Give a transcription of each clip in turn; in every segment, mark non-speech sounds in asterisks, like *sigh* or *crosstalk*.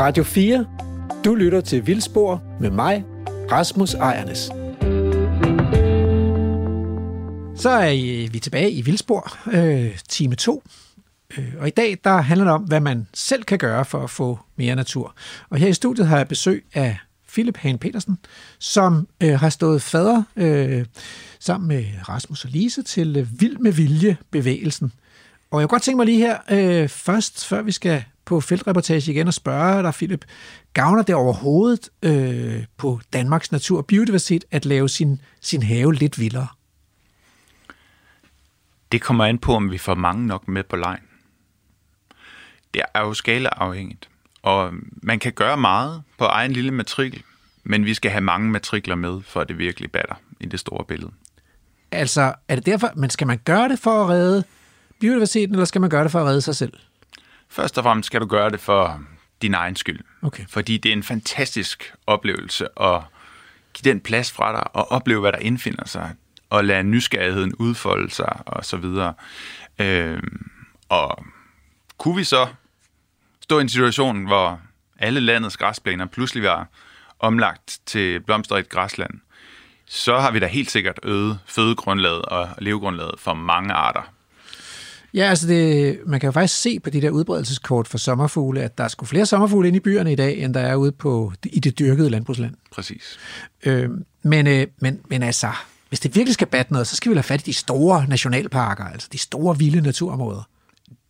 Radio 4. Du lytter til Vildspor med mig, Rasmus Ejernes. Så er vi tilbage i Vildspor, øh, time 2. Øh, og i dag der handler det om, hvad man selv kan gøre for at få mere natur. Og her i studiet har jeg besøg af Philip Hane Petersen, som øh, har stået fader øh, sammen med Rasmus og Lise til øh, Vild med Vilje bevægelsen. Og jeg kunne godt tænke mig lige her øh, først, før vi skal på feltreportage igen og spørge dig, Philip, gavner det overhovedet øh, på Danmarks natur og biodiversitet at lave sin, sin have lidt vildere? Det kommer an på, om vi får mange nok med på lejen. Det er jo skalaafhængigt, og man kan gøre meget på egen lille matrikel, men vi skal have mange matrikler med, for at det virkelig batter i det store billede. Altså, er det derfor, men skal man gøre det for at redde biodiversiteten, eller skal man gøre det for at redde sig selv? Først og fremmest skal du gøre det for din egen skyld. Okay. Fordi det er en fantastisk oplevelse at give den plads fra dig og opleve, hvad der indfinder sig, og lade nysgerrigheden udfolde sig og så videre. Øhm, og kunne vi så stå i en situation, hvor alle landets græsplæner pludselig var omlagt til blomsterrigt græsland, så har vi da helt sikkert øget fødegrundlaget og levegrundlaget for mange arter Ja, altså det, man kan jo faktisk se på de der udbredelseskort for sommerfugle, at der er sgu flere sommerfugle inde i byerne i dag, end der er ude på, i det dyrkede landbrugsland. Præcis. Øh, men, øh, men, men altså, hvis det virkelig skal batte noget, så skal vi have fat i de store nationalparker, altså de store vilde naturområder.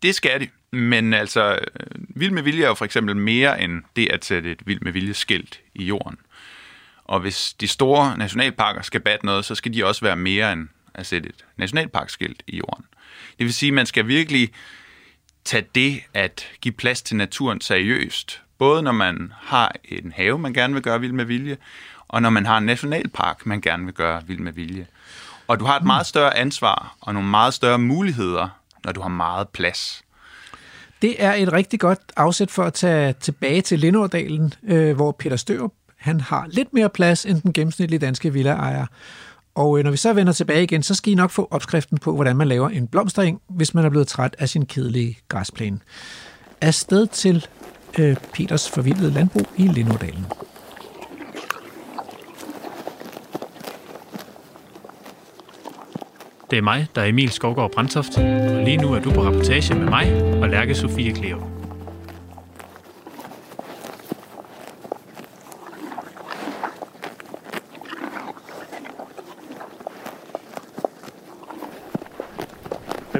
Det skal de, men altså, vild med vilje er jo for eksempel mere end det at sætte et vild med vilje skilt i jorden. Og hvis de store nationalparker skal batte noget, så skal de også være mere end at sætte et nationalparkskilt i jorden. Det vil sige, at man skal virkelig tage det at give plads til naturen seriøst. Både når man har en have, man gerne vil gøre vild med vilje, og når man har en nationalpark, man gerne vil gøre vild med vilje. Og du har et meget større ansvar og nogle meget større muligheder, når du har meget plads. Det er et rigtig godt afsæt for at tage tilbage til Lindårdalen, øh, hvor Peter Størup han har lidt mere plads end den gennemsnitlige danske villaejer. Og øh, når vi så vender tilbage igen, så skal I nok få opskriften på, hvordan man laver en blomstring, hvis man er blevet træt af sin kedelige græsplæne. Afsted til øh, Peters forvildede landbrug i Lindådalen. Det er mig, der er Emil Skovgaard Brandtoft, og lige nu er du på rapportage med mig og Lærke Sofie Kleve.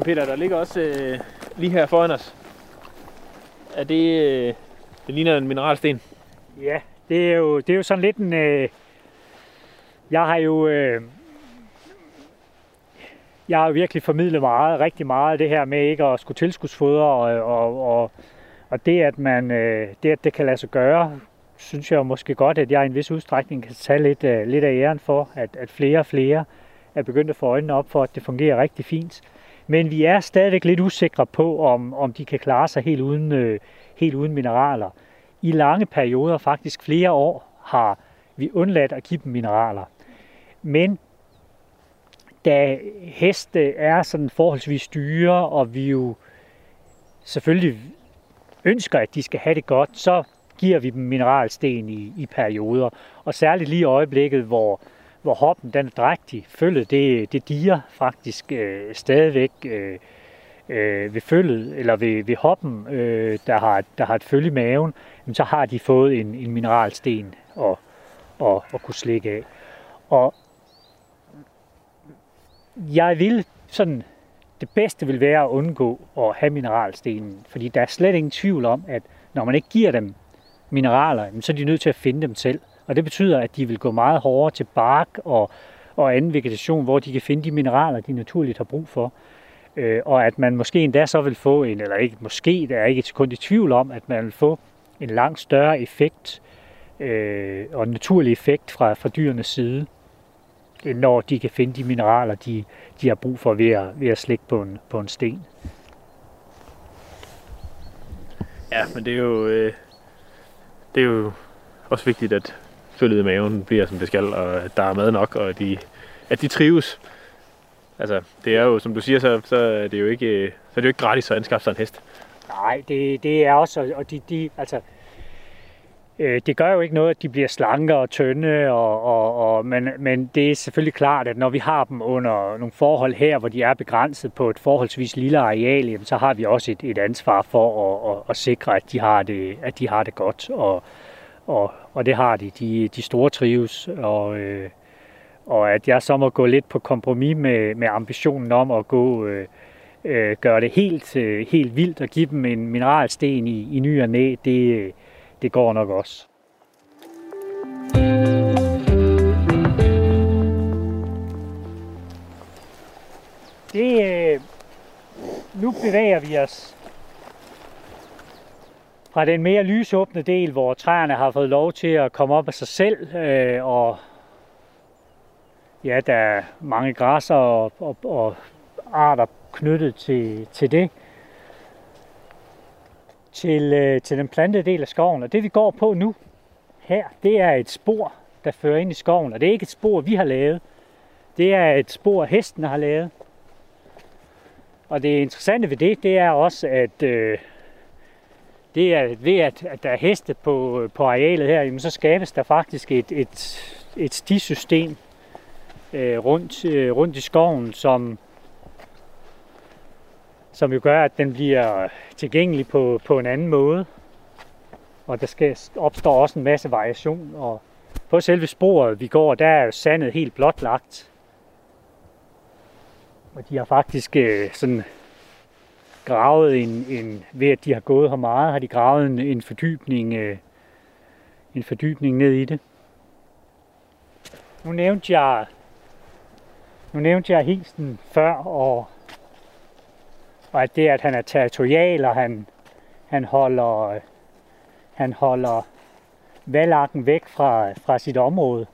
Men Peter, der ligger også øh, lige her foran os. Er det, øh, det ligner en mineralsten? Ja, det er jo, det er jo sådan lidt en... Øh, jeg har jo... Øh, jeg har virkelig formidlet meget, rigtig meget det her med ikke at skulle tilskudsfodre, og, og, og, og det, at man, øh, det, at det kan lade sig gøre, synes jeg måske godt, at jeg i en vis udstrækning kan tage lidt, øh, lidt af æren for, at, at flere og flere er begyndt at få øjnene op for, at det fungerer rigtig fint. Men vi er stadigvæk lidt usikre på, om, om de kan klare sig helt uden, øh, helt uden mineraler. I lange perioder, faktisk flere år, har vi undladt at give dem mineraler. Men da heste er sådan forholdsvis dyre, og vi jo selvfølgelig ønsker, at de skal have det godt, så giver vi dem mineralsten i, i perioder. Og særligt lige i øjeblikket, hvor, hvor hoppen den er drægtig. Følget, det, det diger faktisk øh, stadigvæk øh, øh, ved følget, eller ved, ved hoppen, øh, der, har, der har et følge i maven, jamen, så har de fået en, en mineralsten at, at, at kunne slikke af. Og jeg vil sådan, det bedste vil være at undgå at have mineralstenen, fordi der er slet ingen tvivl om, at når man ikke giver dem mineraler, så er de nødt til at finde dem selv. Og det betyder, at de vil gå meget hårdere til bark og, og anden vegetation, hvor de kan finde de mineraler, de naturligt har brug for. Øh, og at man måske endda så vil få en, eller ikke måske, der er ikke et sekund i tvivl om, at man vil få en langt større effekt øh, og en naturlig effekt fra, fra dyrenes side, end når de kan finde de mineraler, de, de har brug for ved at, ved at slikke på en, på en sten. Ja, men det er jo, øh, det er jo også vigtigt, at følget i maven bliver, som det skal, og at der er mad nok, og at de, at de trives. Altså, det er jo, som du siger, så, så er det jo ikke, så er det jo ikke gratis at anskaffe sig en hest. Nej, det, det er også, og de, de, altså, øh, det gør jo ikke noget, at de bliver slanke og tynde, og, og, og, men, men det er selvfølgelig klart, at når vi har dem under nogle forhold her, hvor de er begrænset på et forholdsvis lille areal, jamen, så har vi også et, et ansvar for at, at, at sikre, at de har det, at de har det godt, og, og, og det har de. De, de store trives, og, øh, og at jeg så må gå lidt på kompromis med, med ambitionen om at gå øh, øh, gøre det helt, øh, helt vildt og give dem en mineralsten i, i ny og næ, det, øh, det går nok også. Det, øh, nu bevæger vi os fra den mere lysåbne del, hvor træerne har fået lov til at komme op af sig selv, øh, og ja, der er mange græsser og, og, og arter knyttet til, til det, til, øh, til den plantede del af skoven. Og det vi går på nu, her, det er et spor, der fører ind i skoven. Og det er ikke et spor, vi har lavet. Det er et spor, hestene har lavet. Og det interessante ved det, det er også, at øh, det er ved, at, at der er heste på, på arealet her, jamen, så skabes der faktisk et, et, et stisystem øh, rundt, øh, rundt i skoven, som, som jo gør, at den bliver tilgængelig på, på en anden måde. Og der skal, opstår også en masse variation. Og på selve sporet, vi går, der er sandet helt blotlagt. Og de har faktisk øh, sådan gravet en, en, ved at de har gået her meget, har de gravet en, en fordybning, øh, en fordybning ned i det. Nu nævnte jeg, nu nævnte jeg hingsten før, og, og at det, at han er territorial, og han, han holder, han holder valakken væk fra, fra sit område.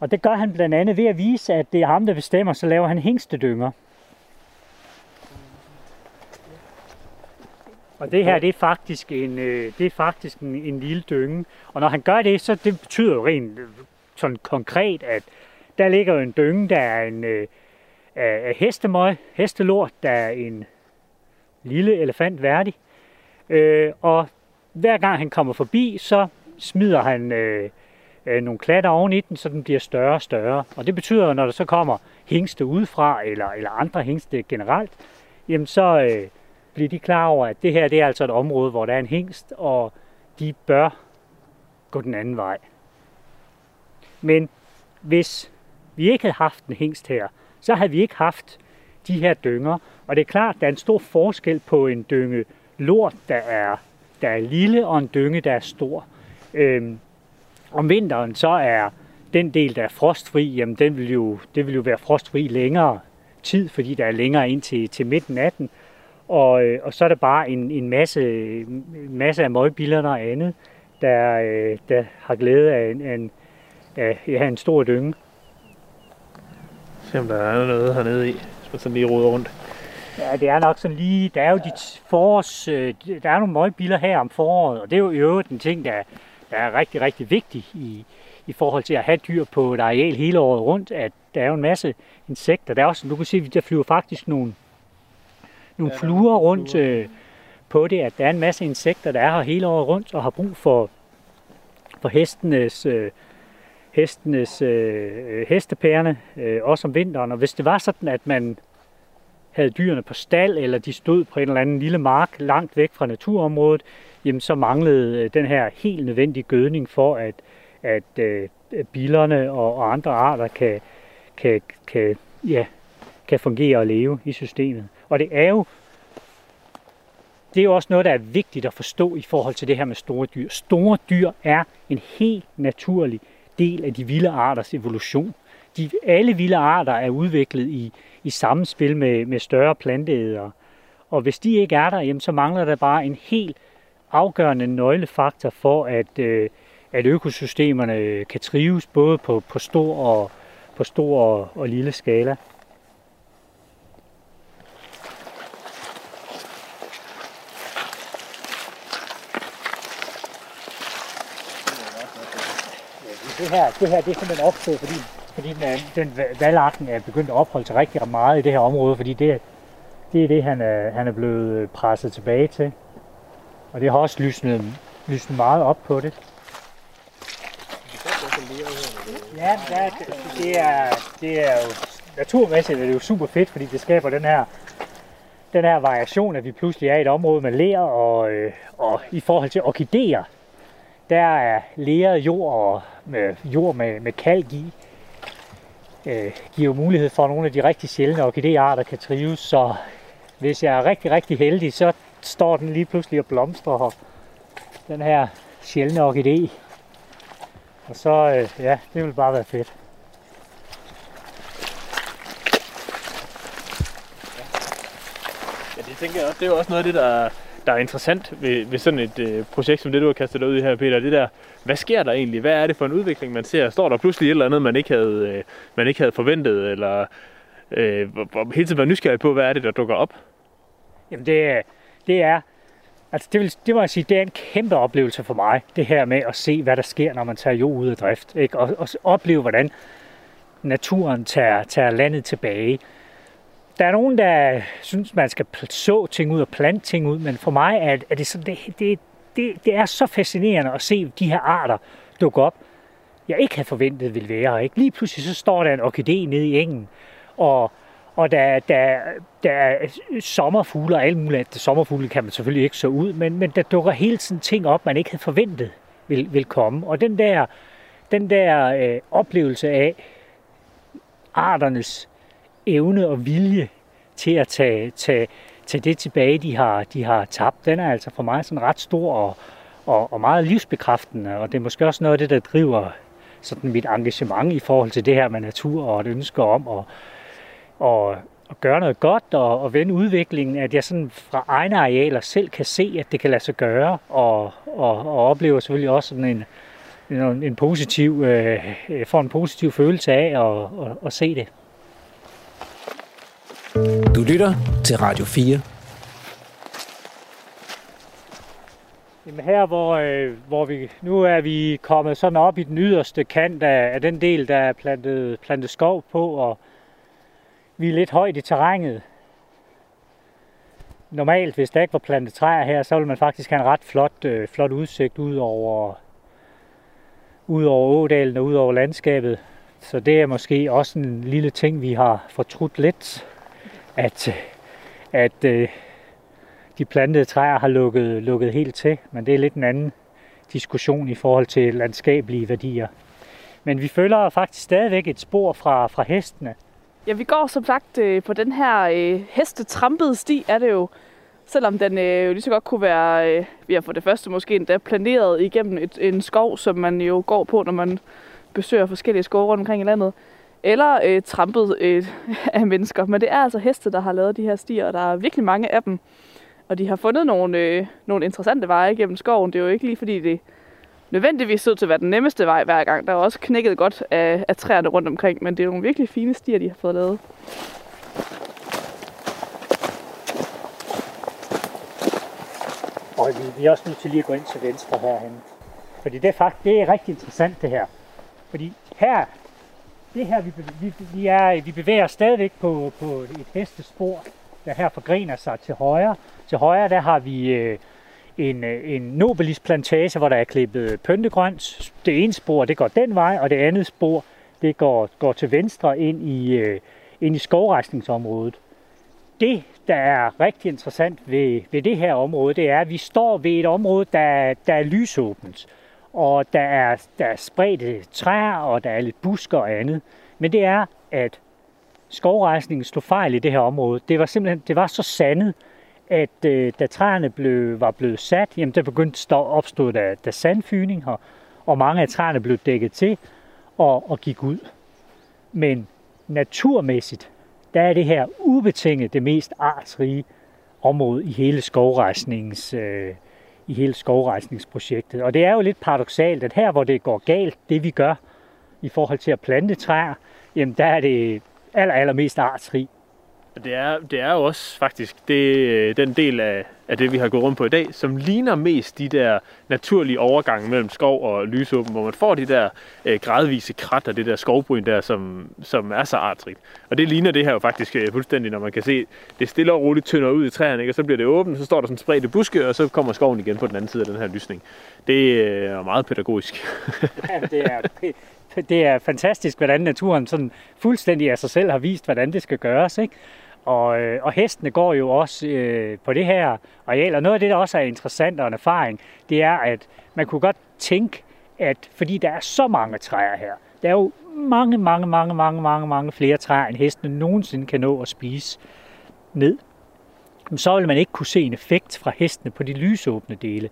Og det gør han blandt andet ved at vise, at det er ham, der bestemmer, så laver han hængstedynger. Og det her, det er faktisk en, øh, det er faktisk en, en lille dynge. Og når han gør det, så det betyder jo rent øh, sådan konkret, at der ligger jo en dynge, der er en øh, af hestemøg, hestelort, der er en lille elefant værdig. Øh, og hver gang han kommer forbi, så smider han øh, øh, nogle klatter oven i den, så den bliver større og større. Og det betyder, at når der så kommer hængste udefra, eller, eller andre hængste generelt, jamen så øh, bliver de klar over, at det her det er altså et område, hvor der er en hængst, og de bør gå den anden vej. Men hvis vi ikke havde haft en hængst her, så havde vi ikke haft de her dynger. Og det er klart, der er en stor forskel på en dynge lort, der er, der er lille, og en dynge, der er stor. Øhm, om vinteren så er den del, der er frostfri, jamen den vil jo, det vil jo være frostfri længere tid, fordi der er længere ind til, til midten af den. Og, øh, og så er der bare en, en masse, masse af møgbillerne og andet, der, øh, der har glæde af en, en, af, ja, en stor dynge. Se om der er noget hernede i, hvis man sådan lige roder rundt. Ja, det er nok sådan lige, der er jo de forårs, øh, der er nogle møgbiler her om foråret, og det er jo i øvrigt en ting, der, der er rigtig, rigtig vigtig i, i forhold til at have dyr på et areal hele året rundt, at der er jo en masse insekter. Der er også, du kan se, der flyver faktisk nogle, nogle fluer rundt. Øh, på det, at der er en masse insekter, der er her hele året rundt og har brug for, for hestenes, øh, hestenes øh, hestepærerne, øh, også om vinteren. Og hvis det var sådan, at man havde dyrene på stald, eller de stod på en eller anden lille mark langt væk fra naturområdet, jamen så manglede øh, den her helt nødvendige gødning for, at, at øh, billerne og, og andre arter kan, kan, kan, ja, kan fungere og leve i systemet. Og det er jo det er jo også noget, der er vigtigt at forstå i forhold til det her med store dyr. Store dyr er en helt naturlig del af de vilde arters evolution. De, alle vilde arter er udviklet i, i samspil med, med større planteædere. Og hvis de ikke er der, jamen, så mangler der bare en helt afgørende nøglefaktor for, at, øh, at økosystemerne kan trives både på, på stor og på stor og, og lille skala. Det her, det her det er simpelthen opstået, fordi, fordi den, den valgarten er begyndt at opholde sig rigtig meget i det her område, fordi det, det er det, han er, han er blevet øh, presset tilbage til. Og det har også lysnet lysnet meget op på det. Ja, det er, det er, det er jo naturmæssigt er det jo super fedt, fordi det skaber den her, den her variation, at vi pludselig er i et område med ler, og, øh, og i forhold til orkideer, der er læret jord og med jord med, med kalk i, øh, giver jo mulighed for, at nogle af de rigtig sjældne orkidearter kan trives. Så hvis jeg er rigtig, rigtig heldig, så står den lige pludselig og blomstrer her. Den her sjældne orkidé. Og så, øh, ja, det vil bare være fedt. Ja, det tænker jeg også. Det er jo også noget af det, der, der er interessant ved, ved sådan et øh, projekt som det, du har kastet dig ud i her, Peter. Det der, hvad sker der egentlig? Hvad er det for en udvikling, man ser? Står der pludselig et eller andet, man ikke havde, øh, man ikke havde forventet? Eller øh, hele tiden være nysgerrig på, hvad er det, der dukker op? Jamen det, det er, altså det, vil, det må jeg sige, det er en kæmpe oplevelse for mig, det her med at se, hvad der sker, når man tager jord ud af drift. Ikke? Og, og opleve, hvordan naturen tager, tager landet tilbage. Der er nogen, der synes, man skal så ting ud og plante ting ud, men for mig er, er det, sådan, det, det, det, det er så fascinerende at se de her arter dukke op, jeg ikke havde forventet ville være. Ikke? Lige pludselig så står der en orkidé nede i engen, og, og der, der, der er sommerfugle og alt muligt. Sommerfugle kan man selvfølgelig ikke så ud, men, men der dukker hele tiden ting op, man ikke havde forventet vil, vil komme. Og den der, den der øh, oplevelse af arternes evne og vilje til at tage, tage, tage det tilbage, de har, de har tabt, den er altså for mig sådan ret stor og, og, og meget livsbekræftende. Og det er måske også noget af det, der driver sådan mit engagement i forhold til det her med natur og et ønske om at, og, at gøre noget godt og, og vende udviklingen, at jeg sådan fra egne arealer selv kan se, at det kan lade sig gøre, og, og, og oplever selvfølgelig også sådan en, en, en positiv, øh, øh får en positiv følelse af at, at, at se det. Du lytter til Radio 4. Jamen her, hvor, øh, hvor vi, nu er vi kommet sådan op i den yderste kant af, af den del, der er plantet, plantet skov på, og vi er lidt højt i terrænet. Normalt, hvis der ikke var plantet træer her, så ville man faktisk have en ret flot, øh, flot udsigt ud over, ud over ådalen og ud over landskabet. Så det er måske også en lille ting, vi har fortrudt lidt, at, øh, at øh, de plantede træer har lukket, lukket helt til. Men det er lidt en anden diskussion i forhold til landskabelige værdier. Men vi følger faktisk stadigvæk et spor fra, fra hestene. Ja, vi går som sagt øh, på den her øh, hestetrampede sti, er det jo. Selvom den øh, jo lige så godt kunne være, øh, vi har for det første måske endda planeret igennem et, en skov, som man jo går på, når man besøger forskellige skove rundt omkring i landet. Eller øh, trampet øh, *laughs* af mennesker. Men det er altså heste, der har lavet de her stier, og der er virkelig mange af dem. Og de har fundet nogle, øh, nogle interessante veje gennem skoven. Det er jo ikke lige fordi det nødvendigvis så til at være den nemmeste vej hver gang. Der er også knækket godt af, af træerne rundt omkring, men det er nogle virkelig fine stier, de har fået lavet. Og vi, vi er også nødt til lige at gå ind til venstre herhen. Fordi det er faktisk det er rigtig interessant det her. Fordi her, det her vi, vi, vi, er, vi bevæger os stadigvæk på, på et hestespor, der her forgrener sig til højre. Til højre der har vi øh, en, øh, en nobelis plantage, hvor der er klippet pyntegrønt. Det ene spor, det går den vej, og det andet spor, det går, går til venstre ind i, øh, ind i skovrejsningsområdet. Det, der er rigtig interessant ved, ved det her område, det er, at vi står ved et område, der, der er lysåbent. Og der er, der er spredte træer, og der er lidt busker og andet. Men det er, at skovrejsningen slog fejl i det her område. Det var simpelthen det var så sandet, at øh, da træerne blev, var blevet sat, jamen der begyndte at opstå der, der sandfyning her, og mange af træerne blev dækket til og, og gik ud. Men naturmæssigt, der er det her ubetinget det mest artsrige område i hele skovrejsningens, øh, i hele skovrejsningsprojektet. Og det er jo lidt paradoxalt, at her hvor det går galt, det vi gør i forhold til at plante træer, jamen der er det aller, allermest artsrig. Det er, det er jo også faktisk det, øh, den del af, af det, vi har gået rundt på i dag, som ligner mest de der naturlige overgange mellem skov og lysåben, hvor man får de der øh, gradvise krat af det der skovbryn der, som, som er så artrigt. Og det ligner det her jo faktisk øh, fuldstændig, når man kan se, det stille og roligt tynder ud i træerne, ikke? og så bliver det åbent, så står der sådan spredte buske, og så kommer skoven igen på den anden side af den her lysning. Det øh, er meget pædagogisk. *laughs* ja, det er, det er fantastisk, hvordan naturen sådan fuldstændig af sig selv har vist, hvordan det skal gøres. Ikke? Og, øh, og hestene går jo også øh, på det her areal, og noget af det, der også er interessant og en erfaring, det er, at man kunne godt tænke, at fordi der er så mange træer her, der er jo mange, mange, mange, mange, mange, mange flere træer, end hestene nogensinde kan nå at spise ned. Så vil man ikke kunne se en effekt fra hestene på de lysåbne dele.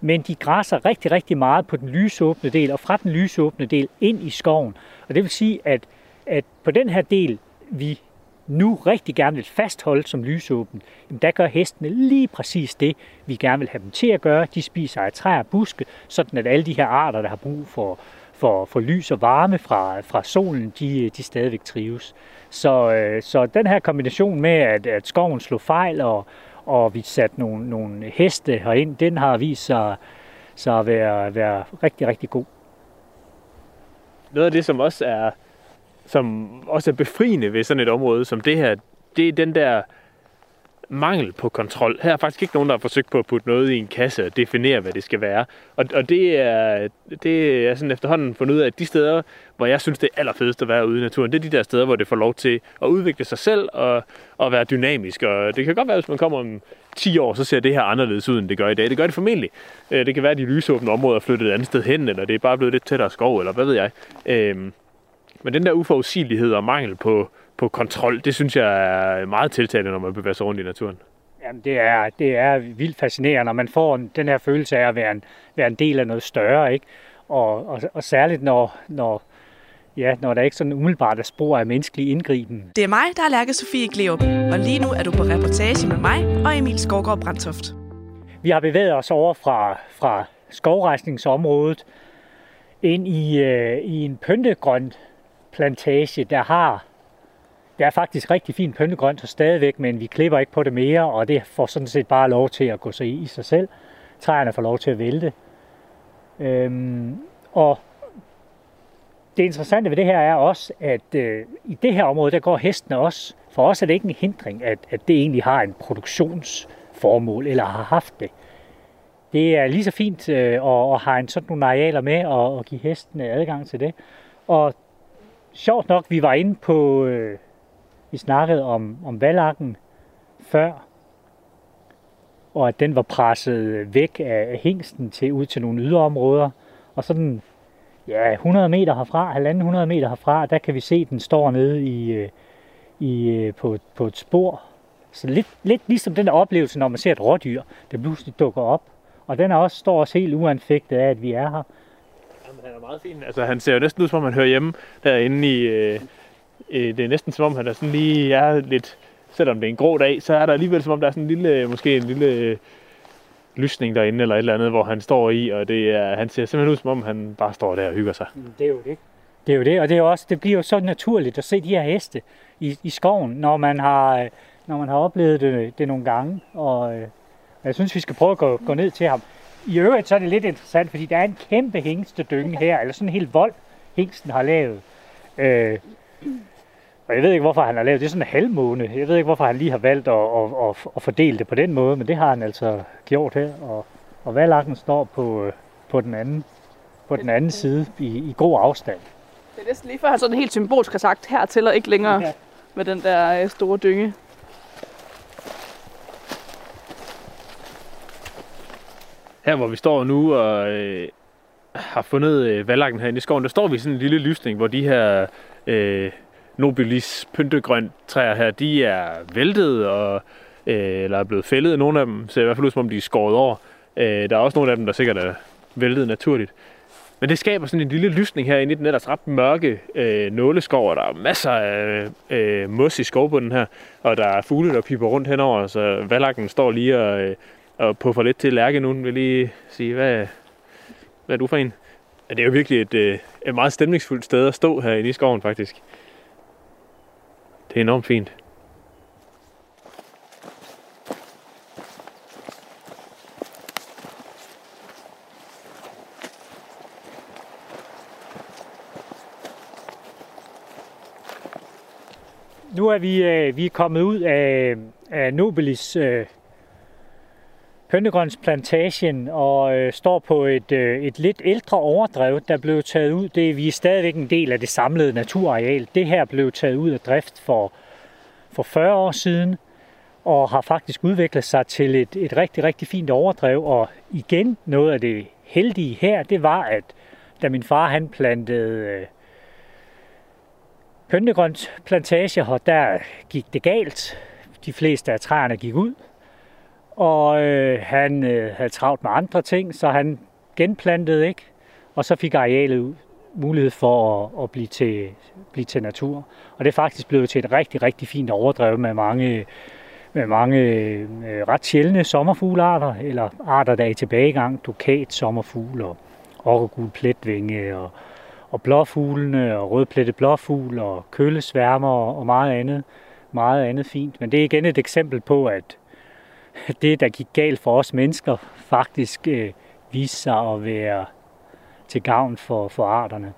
Men de græsser rigtig, rigtig meget på den lysåbne del, og fra den lysåbne del ind i skoven. Og det vil sige, at, at på den her del, vi nu rigtig gerne vil fastholde som lysåben, jamen der gør hestene lige præcis det, vi gerne vil have dem til at gøre. De spiser af træer og buske, sådan at alle de her arter, der har brug for, for, for lys og varme fra, fra solen, de, de stadigvæk trives. Så, øh, så den her kombination med, at, at skoven slog fejl, og, og vi satte nogle, nogle heste herind, den har vist sig, sig at være, være rigtig, rigtig god. Noget af det, som også er som også er befriende ved sådan et område som det her, det er den der mangel på kontrol. Her er faktisk ikke nogen, der har forsøgt på at putte noget i en kasse og definere, hvad det skal være. Og, og det, er, det er sådan efterhånden fundet ud af, at de steder, hvor jeg synes, det er allerfedest at være ude i naturen, det er de der steder, hvor det får lov til at udvikle sig selv og, og være dynamisk. Og det kan godt være, hvis man kommer om 10 år, så ser det her anderledes ud, end det gør i dag. Det gør det formentlig. Øh, det kan være, at de lysåbne områder er flyttet et andet sted hen, eller det er bare blevet lidt tættere skov, eller hvad ved jeg. Øhm, men den der uforudsigelighed og mangel på, på kontrol, det synes jeg er meget tiltalende, når man bevæger sig rundt i naturen. Jamen, det er, det er vildt fascinerende, når man får den her følelse af at være en, være en del af noget større, ikke? Og, og, og særligt når, når, ja, når der ikke sådan umiddelbart er spor af menneskelig indgriben. Det er mig, der er Lærke Sofie Gleup, og lige nu er du på reportage med mig og Emil Skovgaard Brandtoft. Vi har bevæget os over fra, fra skovrejsningsområdet ind i, øh, i en pyntegrøn plantage, der har der er faktisk rigtig fint pyntegrønt så stadigvæk, men vi klipper ikke på det mere, og det får sådan set bare lov til at gå sig i, i sig selv. Træerne får lov til at vælte. Øhm, og det interessante ved det her er også, at øh, i det her område, der går hestene også. For os er det ikke en hindring, at, at det egentlig har en produktionsformål, eller har haft det. Det er lige så fint øh, at, at have en sådan nogle arealer med, og, og give hestene adgang til det. Og sjovt nok, vi var inde på, øh, vi snakkede om, om valakken før, og at den var presset øh, væk af hængsten til ud til nogle yderområder. Og sådan, ja, 100 meter herfra, 100 meter herfra, der kan vi se, at den står nede i, øh, i, øh, på, på et spor. Så lidt, lidt ligesom den der oplevelse, når man ser et rådyr, der pludselig dukker op. Og den er også, står også helt uanfægtet af, at vi er her. Meget fin. Altså, han ser jo næsten ud, som om han hører hjemme derinde i... Øh, øh, det er næsten som om, han er sådan lige er lidt... Selvom det er en grå dag, så er der alligevel som om, der er sådan en lille, måske en lille øh, lysning derinde, eller et eller andet, hvor han står i, og det er, han ser simpelthen ud, som om han bare står der og hygger sig. Det er jo det. Det er jo det, og det, er også, det bliver jo så naturligt at se de her heste i, i skoven, når man har, øh, når man har oplevet det, det nogle gange. Og øh, jeg synes, vi skal prøve at gå, gå ned til ham. I øvrigt så er det lidt interessant, fordi der er en kæmpe hængstedynge her, eller sådan en helt vold, hængsten har lavet. Øh, og jeg ved ikke, hvorfor han har lavet det. er sådan en halvmåne. Jeg ved ikke, hvorfor han lige har valgt at, at, at, at fordele det på den måde, men det har han altså gjort her. Og, og valakken står på, på, den anden, på den anden side i, i god afstand. Det er næsten lige før han sådan helt symbolsk har sagt, her tæller ikke længere ja. med den der øh, store dynge. Her hvor vi står nu og øh, har fundet øh, valakken herinde i skoven, der står vi i sådan en lille lysning, hvor de her øh, nobilis pyntegrønt træer her, de er væltet og øh, eller er blevet fældet. Nogle af dem ser i hvert fald ud, som om de er skåret over. Øh, der er også nogle af dem, der sikkert er væltet naturligt. Men det skaber sådan en lille lysning herinde i den ellers ret mørke øh, nåleskov, og der er masser af øh, mos i skovbunden her, og der er fugle, der piper rundt henover, så valakken står lige og, øh, og puffer lidt til Lærke nu. Vil lige sige, hvad, hvad er du for en? Det er jo virkelig et, øh, et meget stemningsfuldt sted at stå her i skoven, faktisk. Det er enormt fint. Nu er vi, øh, vi er kommet ud af, af Nobelis øh, Hønnegrønsplantagen og øh, står på et, øh, et lidt ældre overdrev, der blev taget ud. Det, vi er stadigvæk en del af det samlede naturareal. Det her blev taget ud af drift for, for 40 år siden og har faktisk udviklet sig til et, et rigtig, rigtig fint overdrev. Og igen, noget af det heldige her, det var, at da min far han plantede øh, plantager, og der gik det galt. De fleste af træerne gik ud, og øh, han øh, havde travlt med andre ting, så han genplantede ikke, og så fik arealet mulighed for at, at blive, til, blive til natur. Og det er faktisk blevet til et rigtig, rigtig fint overdrev med mange, med mange øh, ret sjældne sommerfuglearter, eller arter, der er i tilbagegang, dukat, sommerfugl og okkergul pletvinge og, og blåfuglene og rødplettet blåfugl og kølesværmer og meget andet, meget andet fint. Men det er igen et eksempel på, at det, der gik galt for os mennesker, faktisk øh, viste sig at være til gavn for, for arterne.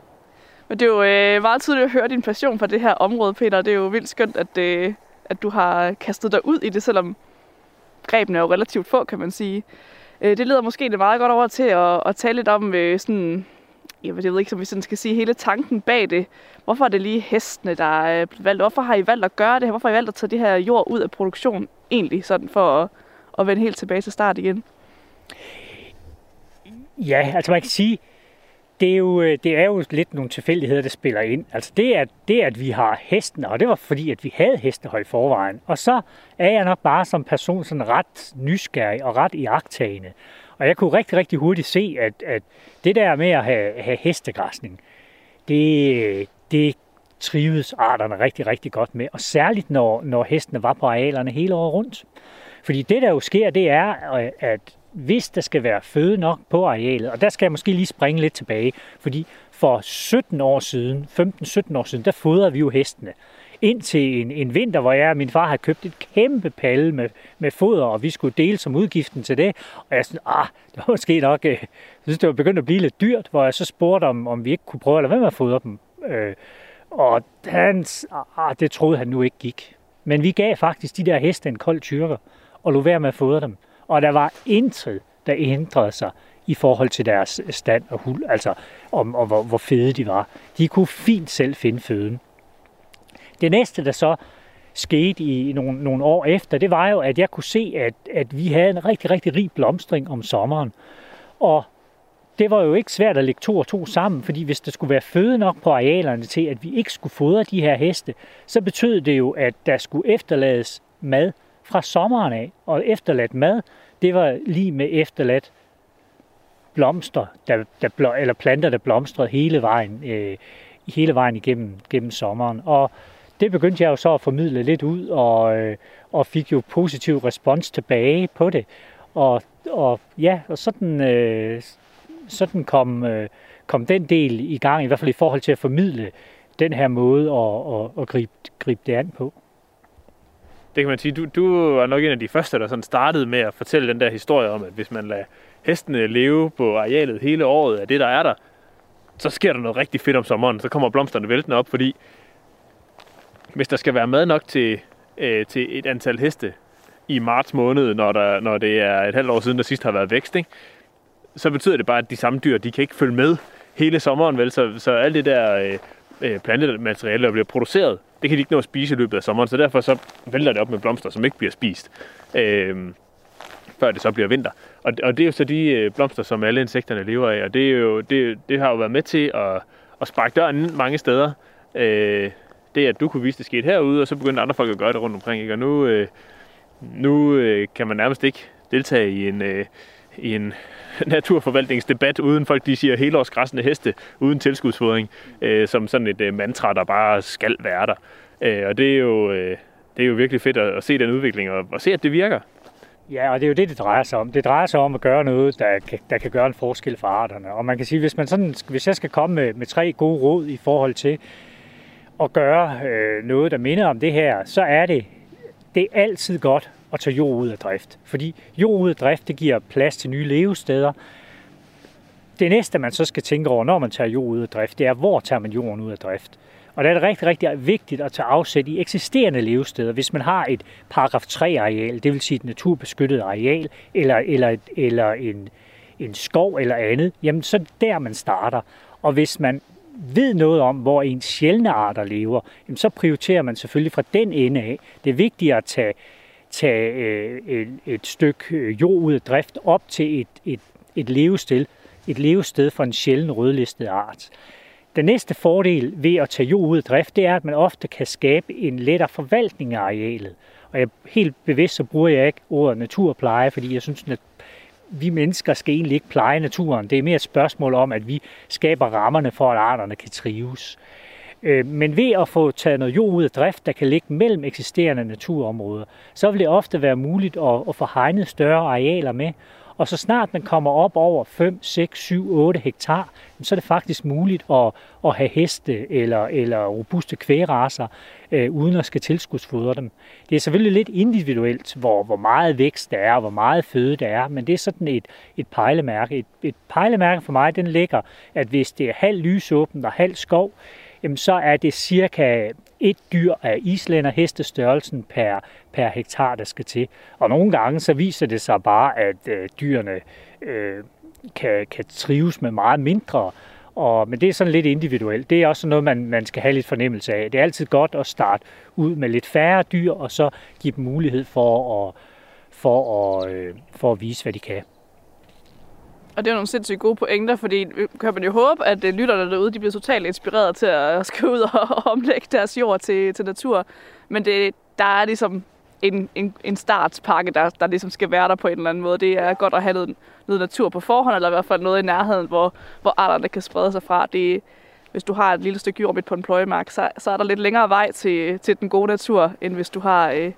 Men det er jo øh, meget tydeligt at høre din passion for det her område, Peter. Det er jo vildt skønt, at, øh, at du har kastet dig ud i det, selvom grebene er jo relativt få, kan man sige. Øh, det leder måske det meget godt over til at, at tale lidt om øh, sådan, jeg ved ikke, som vi sådan skal sige, hele tanken bag det. Hvorfor er det lige hestene, der er valgt? Hvorfor har I valgt at gøre det her? Hvorfor har I valgt at tage det her jord ud af produktion egentlig, sådan for at, at vende helt tilbage til start igen? Ja, altså man kan sige, det er, jo, øh, det er jo lidt nogle tilfældigheder, der spiller ind. Altså det, at, det, at vi har hesten, og det var fordi, at vi havde hestehøj i forvejen. Og så er jeg nok bare som person sådan ret nysgerrig og ret iagtagende. Og jeg kunne rigtig, rigtig hurtigt se, at, at det der med at have, have hestegræsning, det, det trives arterne rigtig, rigtig godt med. Og særligt, når, når hestene var på arealerne hele året rundt. Fordi det, der jo sker, det er, øh, at hvis der skal være føde nok på arealet, og der skal jeg måske lige springe lidt tilbage, fordi for 17 år siden, 15-17 år siden, der fodrede vi jo hestene ind til en, en vinter, hvor jeg og min far havde købt et kæmpe palle med, med foder, og vi skulle dele som udgiften til det. Og jeg synes, ah, det var måske nok, øh, jeg synes, det var begyndt at blive lidt dyrt, hvor jeg så spurgte, om, om vi ikke kunne prøve at lade være med at fodre dem. Øh, og han, ah, ah, det troede han nu ikke gik. Men vi gav faktisk de der heste en kold tyrker, og lå være med at fodre dem. Og der var intet, der ændrede sig i forhold til deres stand og hul, altså om, og hvor, hvor fede de var. De kunne fint selv finde føden. Det næste, der så skete i nogle, nogle år efter, det var jo, at jeg kunne se, at, at vi havde en rigtig, rigtig rig blomstring om sommeren. Og det var jo ikke svært at lægge to og to sammen, fordi hvis der skulle være føde nok på arealerne til, at vi ikke skulle fodre de her heste, så betød det jo, at der skulle efterlades mad fra sommeren af. Og efterladt mad, det var lige med efterladt blomster, der, der, eller planter, der blomstrede hele vejen, øh, hele vejen igennem gennem sommeren. Og det begyndte jeg jo så at formidle lidt ud, og, øh, og fik jo positiv respons tilbage på det. Og, og ja, og sådan, øh, sådan kom, øh, kom den del i gang, i hvert fald i forhold til at formidle den her måde at, at, at gribe, gribe det an på. Det kan man sige. Du, du var nok en af de første, der sådan startede med at fortælle den der historie om, at hvis man lader hestene leve på arealet hele året af det, der er der, så sker der noget rigtig fedt om sommeren. Så kommer blomsterne væltende op, fordi hvis der skal være mad nok til, øh, til et antal heste i marts måned, når, der, når det er et halvt år siden, der sidst har været vækst, ikke? så betyder det bare, at de samme dyr, de kan ikke følge med hele sommeren, vel? Så, så alt det der øh, øh plantemateriale, der bliver produceret, det kan de ikke nå at spise i løbet af sommeren, så derfor så vælter det op med blomster, som ikke bliver spist, øh, før det så bliver vinter. Og, og det er jo så de øh, blomster, som alle insekterne lever af, og det, er jo, det, det har jo været med til at, at sparke døren mange steder. Øh, det, at du kunne vise, det skete herude, og så begyndte andre folk at gøre det rundt omkring. Ikke? Og nu, øh, nu øh, kan man nærmest ikke deltage i en, øh, i en naturforvaltningsdebat, uden folk de siger helårsgræssende heste, uden tilskudsfodring, øh, som sådan et øh, mantra, der bare skal være der. Øh, og det er, jo, øh, det er jo virkelig fedt at, at se den udvikling, og, og se, at det virker. Ja, og det er jo det, det drejer sig om. Det drejer sig om at gøre noget, der kan, der kan gøre en forskel for arterne. Og man kan sige, hvis, man sådan, hvis jeg skal komme med, med tre gode råd i forhold til at gøre øh, noget, der minder om det her, så er det, det er altid godt at tage jord ud af drift. Fordi jord ud af drift, det giver plads til nye levesteder. Det næste, man så skal tænke over, når man tager jord ud af drift, det er, hvor tager man jorden ud af drift. Og der er det rigtig, rigtig vigtigt at tage afsæt i eksisterende levesteder. Hvis man har et paragraf 3-areal, det vil sige et naturbeskyttet areal, eller, eller, eller en, en skov eller andet, jamen så er det der, man starter. Og hvis man ved noget om, hvor ens sjældne arter lever, jamen så prioriterer man selvfølgelig fra den ende af. Det er vigtigt at tage, tage øh, et, et stykke øh, jord ud af drift op til et, et, et levested, et levested for en sjælden rødlistet art. Den næste fordel ved at tage jord ud af drift, det er, at man ofte kan skabe en lettere forvaltning af arealet. Og jeg helt bevidst så bruger jeg ikke ordet naturpleje, fordi jeg synes, at vi mennesker skal egentlig ikke pleje naturen. Det er mere et spørgsmål om, at vi skaber rammerne for, at arterne kan trives. Øh, Øh, men ved at få taget noget jord ud af drift, der kan ligge mellem eksisterende naturområder, så vil det ofte være muligt at, få hegnet større arealer med, og så snart man kommer op over 5, 6, 7, 8 hektar, så er det faktisk muligt at, at have heste eller, eller robuste kvægraser, øh, uden at skal tilskudsfodre dem. Det er selvfølgelig lidt individuelt, hvor, hvor meget vækst der er, og hvor meget føde der er, men det er sådan et, et pejlemærke. Et, et pejlemærke for mig, den ligger, at hvis det er halv lysåbent og halv skov, jamen så er det cirka et dyr af islænder hestestørrelsen per, per hektar, der skal til. Og nogle gange så viser det sig bare, at øh, dyrene øh, kan, kan trives med meget mindre. Og, men det er sådan lidt individuelt. Det er også noget, man, man skal have lidt fornemmelse af. Det er altid godt at starte ud med lidt færre dyr, og så give dem mulighed for at, for at, øh, for at vise, hvad de kan. Og det er nogle sindssygt gode pointer, fordi kan man jo håbe, at øh, lytterne derude de bliver totalt inspireret til at *laughs* skrive ud og omlægge deres jord til, til natur. Men det, der er ligesom en, en, en startspakke, der, der ligesom skal være der på en eller anden måde. Det er godt at have noget, noget natur på forhånd, eller i hvert fald noget i nærheden, hvor, hvor arterne kan sprede sig fra. Det, hvis du har et lille stykke jord midt på en pløjemark, så, så er der lidt længere vej til, til den gode natur, end hvis du har øh,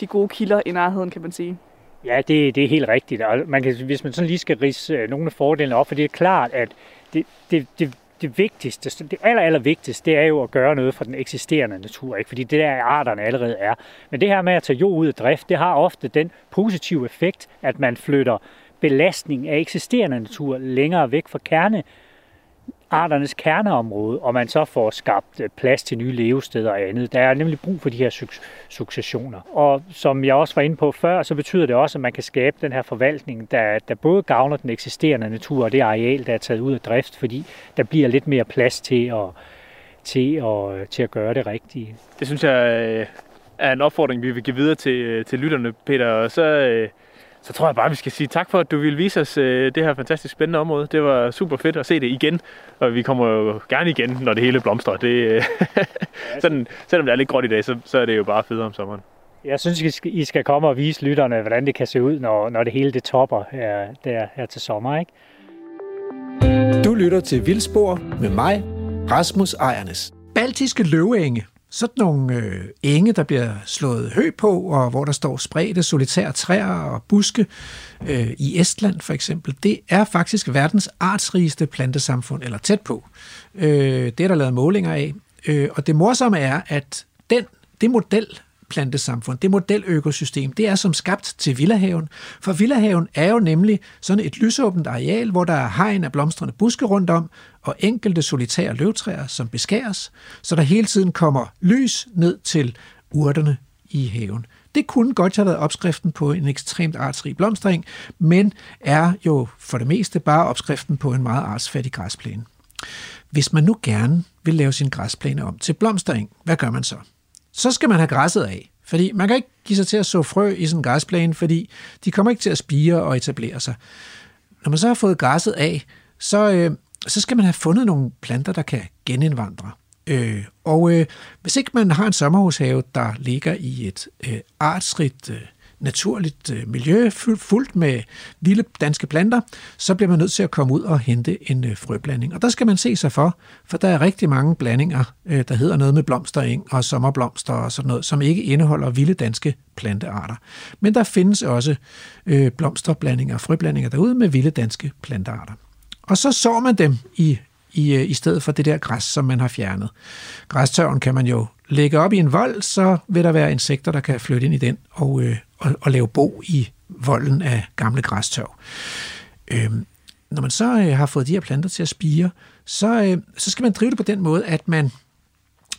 de gode kilder i nærheden, kan man sige. Ja, det, det er helt rigtigt. Og man kan, hvis man sådan lige skal rise øh, nogle af fordelene op, for det er klart, at det, det, det, det vigtigste, det aller, aller vigtigste, det er jo at gøre noget for den eksisterende natur, ikke? fordi det der arterne allerede er. Men det her med at tage jord ud af drift, det har ofte den positive effekt, at man flytter belastning af eksisterende natur længere væk fra kerne arternes kerneområde, og man så får skabt øh, plads til nye levesteder og andet. Der er nemlig brug for de her suk- successioner. Og som jeg også var inde på før, så betyder det også, at man kan skabe den her forvaltning, der, der både gavner den eksisterende natur og det areal, der er taget ud af drift, fordi der bliver lidt mere plads til at, til at, til at gøre det rigtige. Det synes jeg øh, er en opfordring, vi vil give videre til, øh, til lytterne, Peter. Og så så tror jeg bare, vi skal sige tak for, at du ville vise os øh, det her fantastisk spændende område. Det var super fedt at se det igen, og vi kommer jo gerne igen, når det hele blomstrer. Det, øh, *laughs* sådan, selvom det er lidt gråt i dag, så, så er det jo bare federe om sommeren. Jeg synes, I skal, komme og vise lytterne, hvordan det kan se ud, når, når det hele det topper her, der, her til sommer. Ikke? Du lytter til Vildspor med mig, Rasmus Ejernes. Baltiske løveenge sådan nogle øh, enge, der bliver slået hø på, og hvor der står spredte solitære træer og buske øh, i Estland for eksempel, det er faktisk verdens artsrigeste plantesamfund, eller tæt på. Øh, det er der lavet målinger af. Øh, og det morsomme er, at den, det model, plantesamfund, det modeløkosystem, det er som skabt til Villahaven. For Villahaven er jo nemlig sådan et lysåbent areal, hvor der er hegn af blomstrende buske rundt om, og enkelte solitære løvtræer, som beskæres, så der hele tiden kommer lys ned til urterne i haven. Det kunne godt have været opskriften på en ekstremt artsrig blomstring, men er jo for det meste bare opskriften på en meget artsfattig græsplæne. Hvis man nu gerne vil lave sin græsplæne om til blomstring, hvad gør man så? så skal man have græsset af. Fordi man kan ikke give sig til at så frø i sådan en græsplæne, fordi de kommer ikke til at spire og etablere sig. Når man så har fået græsset af, så, øh, så skal man have fundet nogle planter, der kan genindvandre. Øh, og øh, hvis ikke man har en sommerhushave, der ligger i et øh, artsrigt øh, naturligt øh, miljø fuldt med vilde danske planter, så bliver man nødt til at komme ud og hente en øh, frøblanding. Og der skal man se sig for, for der er rigtig mange blandinger, øh, der hedder noget med blomstereng og sommerblomster og sådan noget, som ikke indeholder vilde danske plantearter. Men der findes også øh, blomsterblandinger og frøblandinger derude med vilde danske plantearter. Og så sår man dem i i, øh, i stedet for det der græs, som man har fjernet. Græstørven kan man jo lægge op i en vold, så vil der være insekter, der kan flytte ind i den og, øh, og, og lave bo i volden af gamle græstørv. Øh, når man så øh, har fået de her planter til at spire, så, øh, så skal man drive det på den måde, at man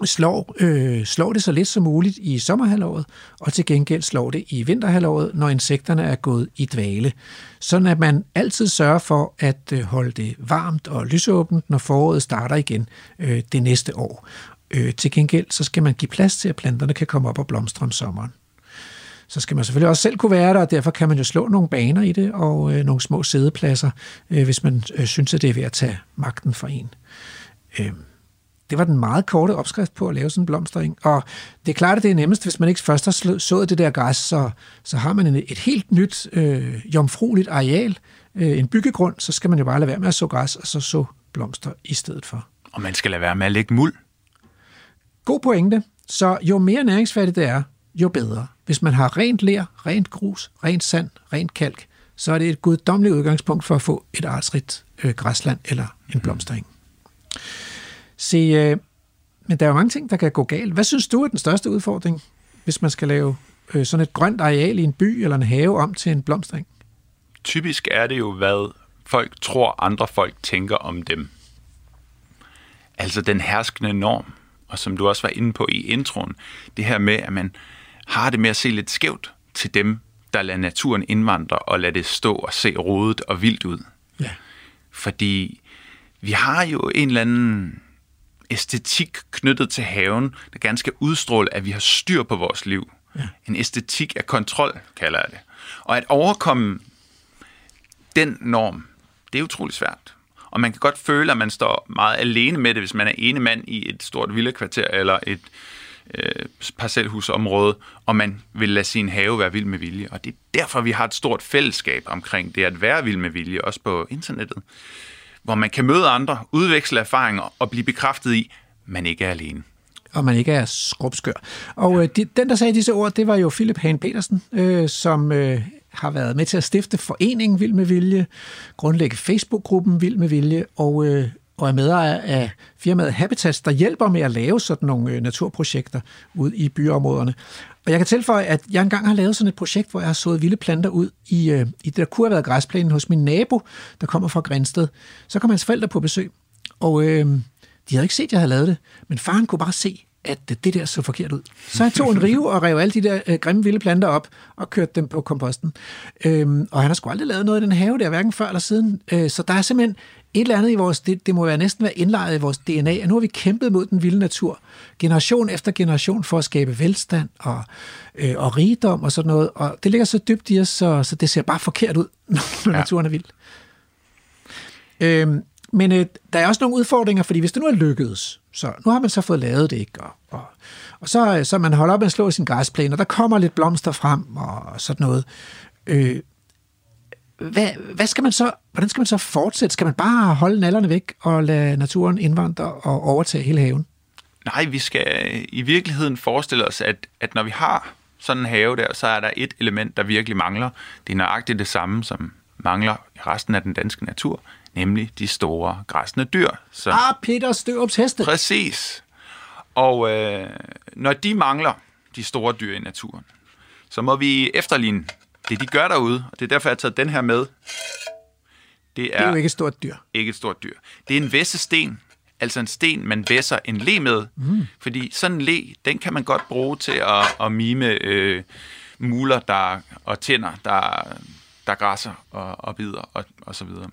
slår, øh, slår det så lidt som muligt i sommerhalvåret, og til gengæld slår det i vinterhalvåret, når insekterne er gået i dvale. Sådan at man altid sørger for at øh, holde det varmt og lysåbent, når foråret starter igen øh, det næste år. Øh, til gengæld så skal man give plads til, at planterne kan komme op og blomstre om sommeren. Så skal man selvfølgelig også selv kunne være der, og derfor kan man jo slå nogle baner i det, og øh, nogle små sædepladser, øh, hvis man øh, synes, at det er ved at tage magten fra en. Øh, det var den meget korte opskrift på at lave sådan en blomstring. Og det er klart, at det er nemmest, hvis man ikke først har sået det der græs, så, så har man et helt nyt øh, jomfrueligt areal, øh, en byggegrund, så skal man jo bare lade være med at så græs, og så så blomster i stedet for. Og man skal lade være med at lægge muld. God pointe. Så jo mere næringsfattigt det er, jo bedre. Hvis man har rent ler, rent grus, rent sand, rent kalk, så er det et guddommeligt udgangspunkt for at få et artsrigt øh, græsland eller en blomstring. Mm. Se, øh, men der er jo mange ting, der kan gå galt. Hvad synes du er den største udfordring, hvis man skal lave øh, sådan et grønt areal i en by eller en have om til en blomstring? Typisk er det jo, hvad folk tror, andre folk tænker om dem. Altså den herskende norm, og som du også var inde på i introen, det her med, at man har det med at se lidt skævt til dem, der lader naturen indvandre og lader det stå og se rodet og vildt ud. Ja. Fordi vi har jo en eller anden æstetik knyttet til haven, der gerne skal udstråle, at vi har styr på vores liv. Ja. En æstetik af kontrol, kalder jeg det. Og at overkomme den norm, det er utrolig svært. Og man kan godt føle, at man står meget alene med det, hvis man er ene mand i et stort villakvarter eller et øh, parcelhusområde, og man vil lade sin have være vild med vilje. Og det er derfor, vi har et stort fællesskab omkring det at være vild med vilje, også på internettet hvor man kan møde andre, udveksle erfaringer og blive bekræftet i, at man ikke er alene. Og man ikke er skrubskør. Og øh, de, den, der sagde disse ord, det var jo Philip Hane Petersen, øh, som øh, har været med til at stifte foreningen Vild med Vilje, grundlægge Facebook-gruppen Vild med Vilje, og, øh, og er medejer af firmaet Habitats, der hjælper med at lave sådan nogle øh, naturprojekter ud i byområderne. Og jeg kan tilføje, at jeg engang har lavet sådan et projekt, hvor jeg har sået vilde planter ud i, øh, i det, der kunne have været græsplænen hos min nabo, der kommer fra Grænsted. Så kom hans forældre på besøg, og øh, de havde ikke set, at jeg havde lavet det, men faren kunne bare se, at det der så forkert ud. Så jeg tog en rive og rev alle de der øh, grimme vilde planter op og kørte dem på komposten. Øhm, og han har sgu aldrig lavet noget i den have der, hverken før eller siden. Øh, så der er simpelthen et eller andet i vores, det, det må være næsten være indlejret i vores DNA, og nu har vi kæmpet mod den vilde natur, generation efter generation, for at skabe velstand og, øh, og rigdom og sådan noget, og det ligger så dybt i os, så, så det ser bare forkert ud, *laughs* når ja. naturen er vild. Øhm, men øh, der er også nogle udfordringer, fordi hvis det nu er lykkedes, så nu har man så fået lavet det, ikke? Og, og, og så, så man holder op med at slå sin græsplæne, og der kommer lidt blomster frem og sådan noget. Øh, hvad, hvad skal man så, hvordan skal man så fortsætte? Skal man bare holde nallerne væk og lade naturen indvandre og overtage hele haven? Nej, vi skal i virkeligheden forestille os, at, at når vi har sådan en have der, så er der et element, der virkelig mangler. Det er nøjagtigt det samme, som mangler i resten af den danske natur, nemlig de store græsne dyr. Så, ah, Peter Størups heste. Præcis. Og øh, når de mangler, de store dyr i naturen, så må vi efterligne det, de gør derude, og det er derfor, jeg har taget den her med. Det er, det er jo ikke et stort dyr. Ikke et stort dyr. Det er en væssesten, altså en sten, man væsser en le med. Mm. Fordi sådan en le, den kan man godt bruge til at, at mime øh, muler der, og tænder, der, der græsser og, og bider og, og så videre.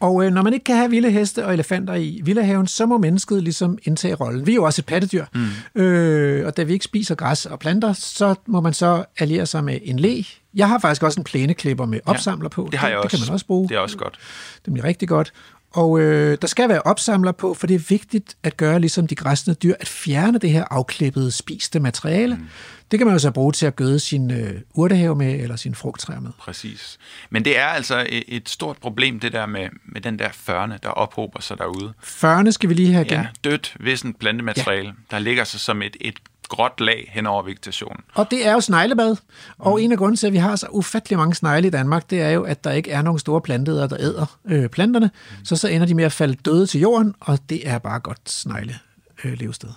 Og øh, når man ikke kan have vilde heste og elefanter i villahaven, så må mennesket ligesom indtage rollen. Vi er jo også et pattedyr, mm. øh, og da vi ikke spiser græs og planter, så må man så alliere sig med en le. Jeg har faktisk også en plæneklipper med opsamler på. Det har jeg det, også. Det kan man også bruge. Det er også godt. Det bliver rigtig godt. Og øh, der skal være opsamler på, for det er vigtigt at gøre ligesom de græsne dyr, at fjerne det her afklippede, spiste materiale. Mm. Det kan man jo så bruge til at gøde sin øh, urtehave med, eller sin frugttræer med. Præcis. Men det er altså et stort problem, det der med, med den der førne, der ophober sig derude. Førne skal vi lige have igen. Ja, dødt, vissen plantemateriale, ja. der ligger sig som et, et gråt lag hen over vegetationen. Og det er jo sneglebad. Og mm. en af grunden til, at vi har så ufattelig mange snegle i Danmark, det er jo, at der ikke er nogen store planteder, der æder øh, planterne. Mm. Så så ender de med at falde døde til jorden, og det er bare godt snegle øh, levested.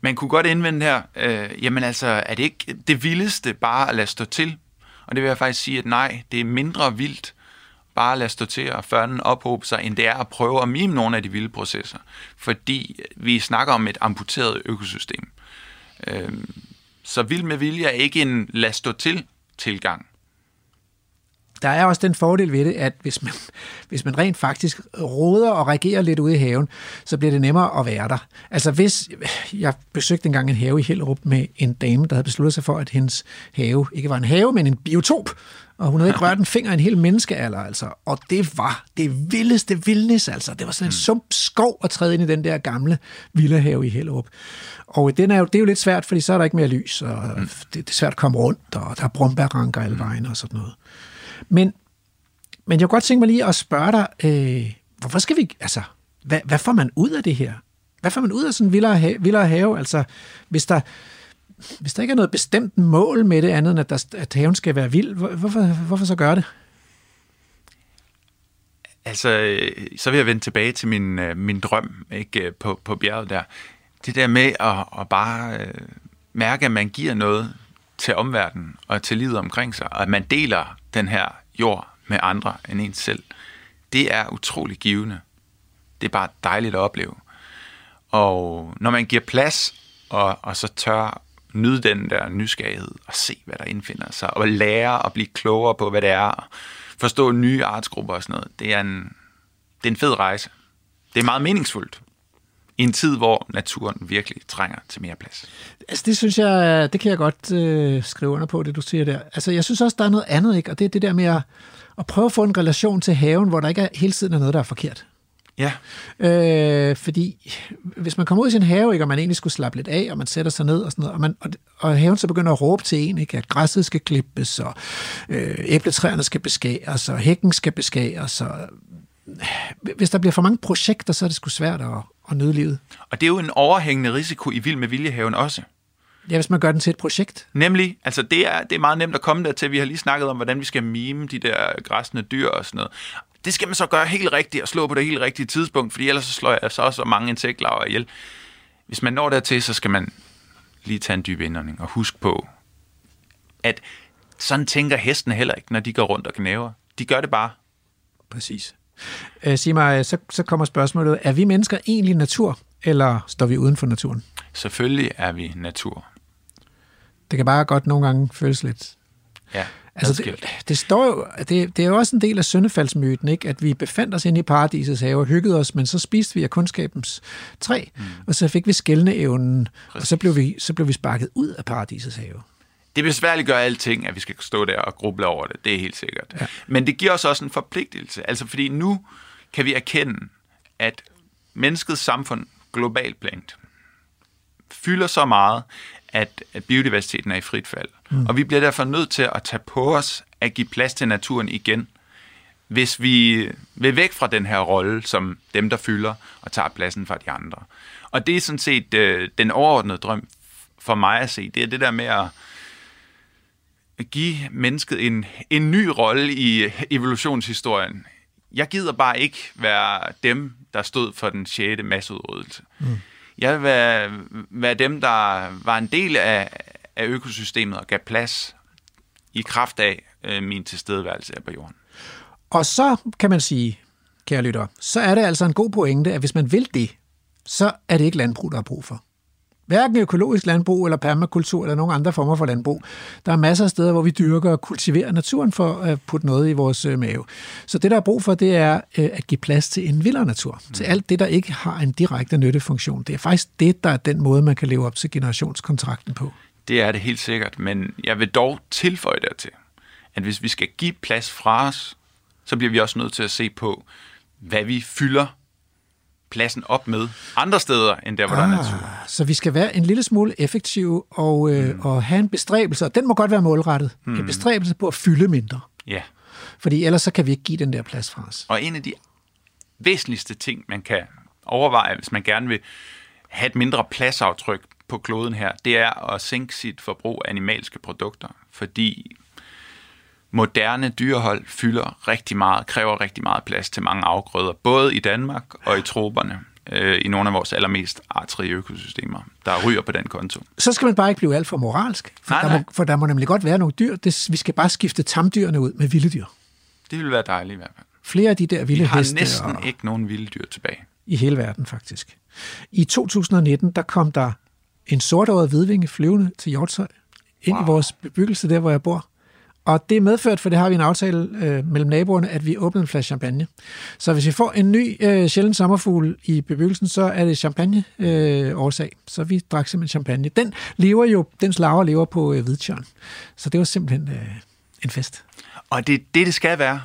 Man kunne godt indvende her, øh, jamen altså, er det ikke det vildeste bare at lade stå til? Og det vil jeg faktisk sige, at nej, det er mindre vildt bare lade stå til og før den ophobe sig, end det er at prøve at mime nogle af de vilde processer. Fordi vi snakker om et amputeret økosystem. Øhm, så vild med vilje er ikke en lad stå til tilgang. Der er også den fordel ved det, at hvis man, *laughs* hvis man rent faktisk råder og regerer lidt ude i haven, så bliver det nemmere at være der. Altså hvis, *sighs* jeg besøgte engang en have i Hellerup med en dame, der havde besluttet sig for, at hendes have ikke var en have, men en biotop. Og hun havde ikke rørt en finger en hel menneskealder, altså. Og det var det vildeste vildnis, altså. Det var sådan en sump skov at træde ind i den der gamle villahave i Hellerup. Og den er jo, det er jo lidt svært, fordi så er der ikke mere lys, og det, det er svært at komme rundt, og der er brumbærranker alle vejen og sådan noget. Men, men jeg kunne godt tænke mig lige at spørge dig, øh, hvorfor skal vi, altså, hvad, hvad får man ud af det her? Hvad får man ud af sådan en vildere have, vildere have? Altså, hvis der, hvis der ikke er noget bestemt mål med det andet, end at, der, at haven skal være vild, hvorfor, hvorfor så gøre det? Altså, øh, så vil jeg vende tilbage til min, øh, min drøm ikke, øh, på, på bjerget der. Det der med at, at bare mærke, at man giver noget til omverdenen og til livet omkring sig, og at man deler den her jord med andre end ens selv, det er utrolig givende. Det er bare dejligt at opleve. Og når man giver plads, og, og så tør nyde den der nysgerrighed, og se, hvad der indfinder sig, og lære at blive klogere på, hvad det er, og forstå nye artsgrupper og sådan noget, det er en, det er en fed rejse. Det er meget meningsfuldt i en tid, hvor naturen virkelig trænger til mere plads. Altså det synes jeg, det kan jeg godt øh, skrive under på, det du siger der. Altså jeg synes også, der er noget andet, ikke? Og det er det der med at, at prøve at få en relation til haven, hvor der ikke er, hele tiden er noget, der er forkert. Ja, Øh, fordi hvis man kommer ud i sin have, ikke, og man egentlig skulle slappe lidt af, og man sætter sig ned og sådan noget, og, man, og, og haven så begynder at råbe til en, ikke, at græsset skal klippes, og øh, æbletræerne skal beskæres, og hækken skal beskæres, og øh, hvis der bliver for mange projekter, så er det sgu svært at, at nyde livet. og det er jo en overhængende risiko i Vild med Viljehaven også. Ja, hvis man gør den til et projekt. Nemlig, altså det er, det er meget nemt at komme der til. Vi har lige snakket om, hvordan vi skal mime de der græsne dyr og sådan noget. Det skal man så gøre helt rigtigt og slå på det helt rigtige tidspunkt, fordi ellers så slår jeg så også mange insektlarver ihjel. Hvis man når dertil, så skal man lige tage en dyb indånding og huske på, at sådan tænker hestene heller ikke, når de går rundt og knæver. De gør det bare. Præcis. Øh, sig mig, så, så kommer spørgsmålet, er vi mennesker egentlig natur, eller står vi uden for naturen? Selvfølgelig er vi natur. Det kan bare godt nogle gange føles lidt Ja, Altså, det, det, står jo, det, det er jo også en del af syndefaldsmyten, ikke? at vi befandt os inde i paradisets have og hyggede os, men så spiste vi af kundskabens træ, mm. og så fik vi skældende evnen, og så blev, vi, så blev vi sparket ud af paradisets have. Det besværligt gør alting, at vi skal stå der og gruble over det. Det er helt sikkert. Ja. Men det giver os også en forpligtelse. Altså fordi nu kan vi erkende, at menneskets samfund globalt plant fylder så meget, at, biodiversiteten er i frit fald. Mm. Og vi bliver derfor nødt til at tage på os at give plads til naturen igen, hvis vi vil væk fra den her rolle som dem, der fylder og tager pladsen fra de andre. Og det er sådan set øh, den overordnede drøm for mig at se. Det er det der med at give mennesket en, en ny rolle i evolutionshistorien. Jeg gider bare ikke være dem, der stod for den sjette masseudryddelse. Mm. Jeg vil være, være dem, der var en del af, af økosystemet og gav plads i kraft af øh, min tilstedeværelse her på jorden. Og så kan man sige, kære lytter, så er det altså en god pointe, at hvis man vil det, så er det ikke landbrug, der er brug for. Hverken økologisk landbrug eller permakultur eller nogen andre former for landbrug. Der er masser af steder, hvor vi dyrker og kultiverer naturen for at putte noget i vores øh, mave. Så det, der er brug for, det er øh, at give plads til en vildere natur. Mm. Til alt det, der ikke har en direkte nyttefunktion. Det er faktisk det, der er den måde, man kan leve op til generationskontrakten på. Det er det helt sikkert, men jeg vil dog tilføje dertil, at hvis vi skal give plads fra os, så bliver vi også nødt til at se på, hvad vi fylder pladsen op med andre steder, end der, hvor ah. der er natur. Så vi skal være en lille smule effektive og, øh, mm. og have en bestræbelse, og den må godt være målrettet. Mm. En bestræbelse på at fylde mindre. Ja, Fordi ellers så kan vi ikke give den der plads fra os. og en af de væsentligste ting, man kan overveje, hvis man gerne vil have et mindre pladsaftryk på kloden her, det er at sænke sit forbrug af animalske produkter, fordi moderne dyrehold fylder rigtig meget, kræver rigtig meget plads til mange afgrøder, både i Danmark og i troperne, øh, i nogle af vores allermest artrige økosystemer, der ryger på den konto. Så skal man bare ikke blive alt for moralsk. For, Nej, der, nej. må, for der må nemlig godt være nogle dyr. Det, vi skal bare skifte tamdyrene ud med vilde dyr. Det ville være dejligt i hvert fald. Flere af de der vilde Vi har heste næsten og, ikke nogen vilde dyr tilbage. i hele verden, faktisk. I 2019, der kom der en sortåret hvidvinge flyvende til Hjortshøj, ind wow. i vores bebyggelse, der hvor jeg bor. Og det er medført, for det har vi en aftale øh, mellem naboerne, at vi åbner en flaske champagne. Så hvis vi får en ny øh, sjælden sommerfugl i bebyggelsen, så er det champagne øh, årsag. Så vi drak simpelthen champagne. Den lever jo, den slaver lever på øh, hvidtjørn. Så det var simpelthen øh, en fest. Og det er det, det skal være.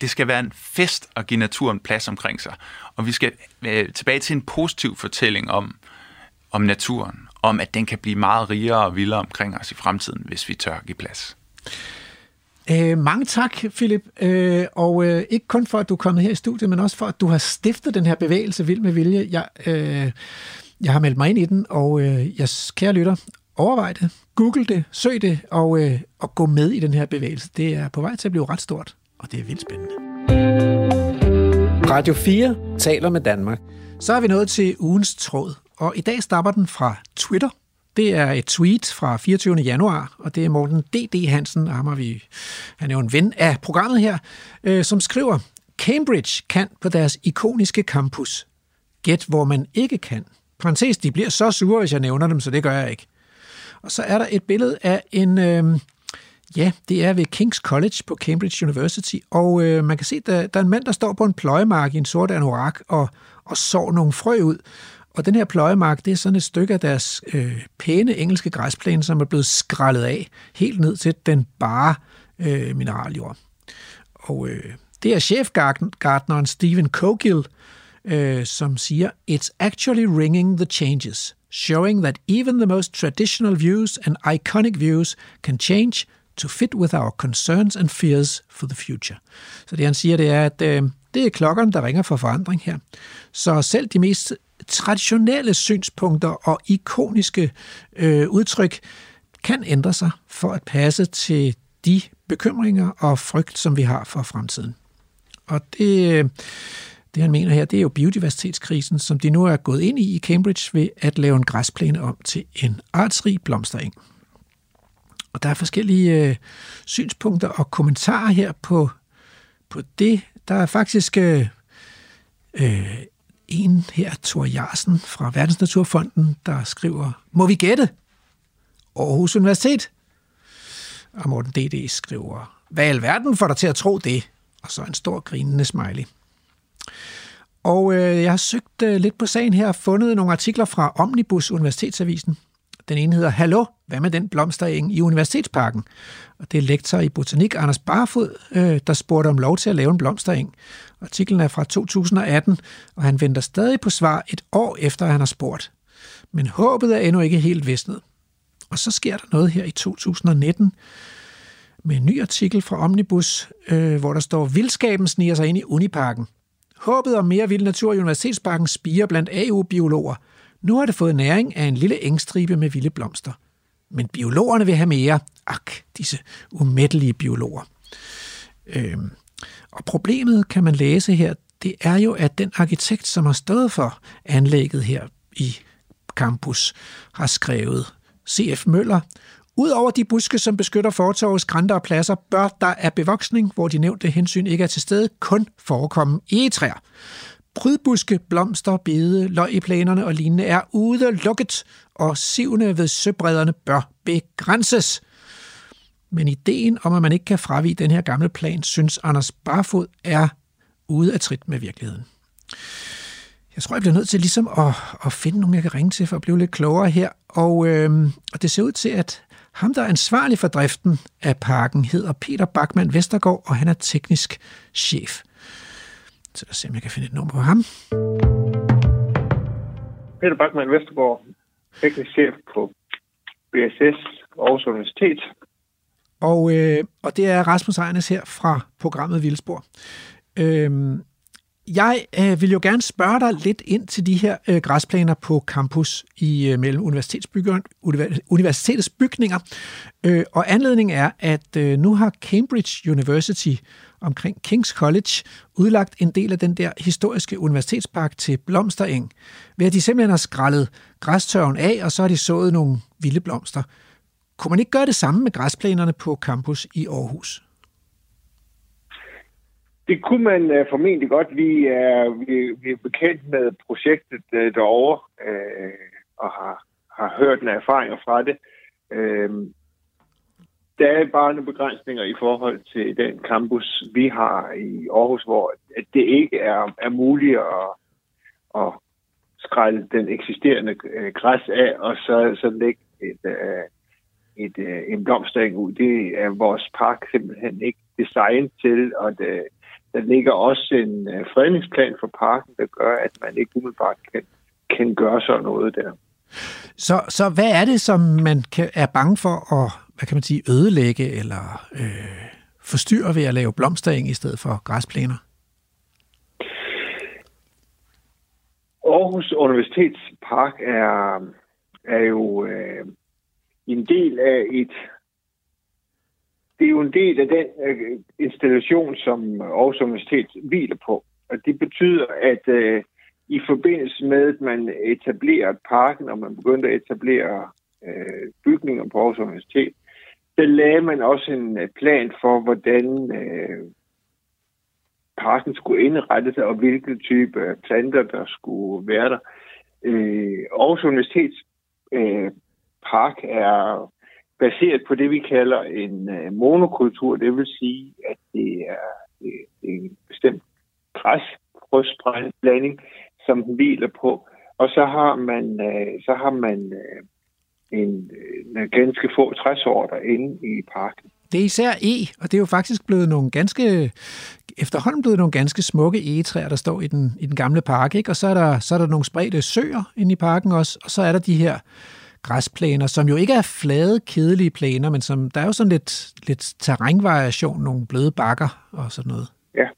Det skal være en fest at give naturen plads omkring sig. Og vi skal øh, tilbage til en positiv fortælling om, om naturen. Om, at den kan blive meget rigere og vildere omkring os i fremtiden, hvis vi tør give plads. Øh, mange tak, Philip. Øh, og øh, ikke kun for, at du er kommet her i studiet, men også for, at du har stiftet den her bevægelse Vild med Vilje. Jeg, øh, jeg har meldt mig ind i den, og øh, jeg, kære lytter, overvej det, google det, søg det, og, øh, og gå med i den her bevægelse. Det er på vej til at blive ret stort, og det er vildt spændende. Radio 4 taler med Danmark. Så er vi nået til ugens tråd, og i dag starter den fra Twitter. Det er et tweet fra 24. januar, og det er Morten D.D. Hansen, ham har vi, han er jo en ven af programmet her, øh, som skriver, Cambridge kan på deres ikoniske campus. Gæt, hvor man ikke kan. Parenthes, de bliver så sure, hvis jeg nævner dem, så det gør jeg ikke. Og så er der et billede af en, øh, ja, det er ved King's College på Cambridge University, og øh, man kan se, der, der er en mand, der står på en pløjemark i en sort anorak og, og sår nogle frø ud. Og den her pløjemark, det er sådan et stykke af deres øh, pæne engelske græsplæne, som er blevet skrællet af helt ned til den bare øh, mineraljord. Og øh, det er chefgartneren Stephen Cogill, øh, som siger, It's actually ringing the changes, showing that even the most traditional views and iconic views can change to fit with our concerns and fears for the future. Så det han siger, det er, at øh, det er klokkerne, der ringer for forandring her. Så selv de mest traditionelle synspunkter og ikoniske øh, udtryk kan ændre sig for at passe til de bekymringer og frygt, som vi har for fremtiden. Og det, øh, det han mener her, det er jo biodiversitetskrisen, som de nu er gået ind i i Cambridge ved at lave en græsplæne om til en artsrig blomstereng. Og der er forskellige øh, synspunkter og kommentarer her på, på det. Der er faktisk øh, øh, en her, Thor Jarsen fra Verdensnaturfonden, der skriver, må vi gætte? Aarhus Universitet. Og Morten D.D. skriver, hvad i alverden får dig til at tro det? Og så en stor grinende smiley. Og øh, jeg har søgt øh, lidt på sagen her og fundet nogle artikler fra Omnibus Universitetsavisen. Den ene hedder, Hallo, hvad med den blomstereng i Universitetsparken? Og det er lektor i botanik Anders Barfod, øh, der spurgte om lov til at lave en blomstereng. Artiklen er fra 2018, og han venter stadig på svar et år efter, han har spurgt. Men håbet er endnu ikke helt visnet. Og så sker der noget her i 2019 med en ny artikel fra Omnibus, øh, hvor der står, Vildskaben sniger sig ind i Uniparken. Håbet om mere vild natur i Universitetsparken spiger blandt AU-biologer. Nu har det fået næring af en lille engstribe med vilde blomster. Men biologerne vil have mere. Ak, disse umættelige biologer. Øhm, og problemet, kan man læse her, det er jo, at den arkitekt, som har stået for anlægget her i campus, har skrevet C.F. Møller, Udover de buske, som beskytter fortorvets grænter og pladser, bør der af bevoksning, hvor de nævnte hensyn ikke er til stede, kun forekomme egetræer. Prydbuske, blomster, bede, løg i planerne og lignende er udelukket, og sivene ved søbredderne bør begrænses. Men ideen om, at man ikke kan fravige den her gamle plan, synes Anders Barfod er ude af trit med virkeligheden. Jeg tror, jeg bliver nødt til ligesom at, at finde nogen, jeg kan ringe til for at blive lidt klogere her. Og, øh, og det ser ud til, at ham, der er ansvarlig for driften af parken, hedder Peter Bachmann Vestergaard, og han er teknisk chef. Så lad os se, om jeg kan finde et nummer på ham. Peter Bachmann Vestergaard, teknisk chef på BSS Aarhus Universitet. Og, øh, og det er Rasmus Ejnes her fra programmet Vildspor. Øh, jeg øh, vil jo gerne spørge dig lidt ind til de her øh, græsplaner på campus i øh, mellem universitetets bygninger. Øh, og anledningen er, at øh, nu har Cambridge University omkring King's College udlagt en del af den der historiske universitetspark til blomstereng, ved at de simpelthen har skrællet græstørven af, og så har de sået nogle vilde blomster. Kunne man ikke gøre det samme med græsplænerne på campus i Aarhus? Det kunne man uh, formentlig godt. Vi er, vi, vi er bekendt med projektet uh, derovre uh, og har, har hørt en erfaringer fra det. Uh, der er bare nogle begrænsninger i forhold til den campus, vi har i Aarhus, hvor at det ikke er, er muligt at, at skrælle den eksisterende græs af, og så, så lægge et, et, en blomstring ud. Det er vores park simpelthen ikke designet til, og det, der ligger også en uh, fredningsplan for parken, der gør, at man ikke umiddelbart kan, kan gøre sådan noget der. Så, så hvad er det, som man kan, er bange for at hvad kan man sige, ødelægge eller øh, forstyrre ved at lave blomstring i stedet for græsplæner? Aarhus Universitetspark er, er jo øh, en del af et det er jo en del af den øh, installation, som Aarhus Universitet hviler på. Og det betyder, at øh, i forbindelse med, at man etablerer parken, og man begynder at etablere øh, bygninger på Aarhus Universitet, der lagde man også en øh, plan for, hvordan øh, parken skulle indrette sig, og hvilke type planter, der skulle være der. Øh, Aarhus Universitets øh, park er baseret på det, vi kalder en øh, monokultur. Det vil sige, at det er, øh, en bestemt græsfrøsblanding, som den hviler på. Og så har man, øh, så har man øh, en, øh, en ganske få træsorter inde i parken. Det er især E, og det er jo faktisk blevet nogle ganske, efterhånden blevet nogle ganske smukke egetræer, der står i den, i den gamle park, ikke? og så er, der, så er der nogle spredte søer inde i parken også, og så er der de her græsplæner, som jo ikke er flade, kedelige plæner, men som der er jo sådan lidt, lidt terrænvariation, nogle bløde bakker og sådan noget. Ja.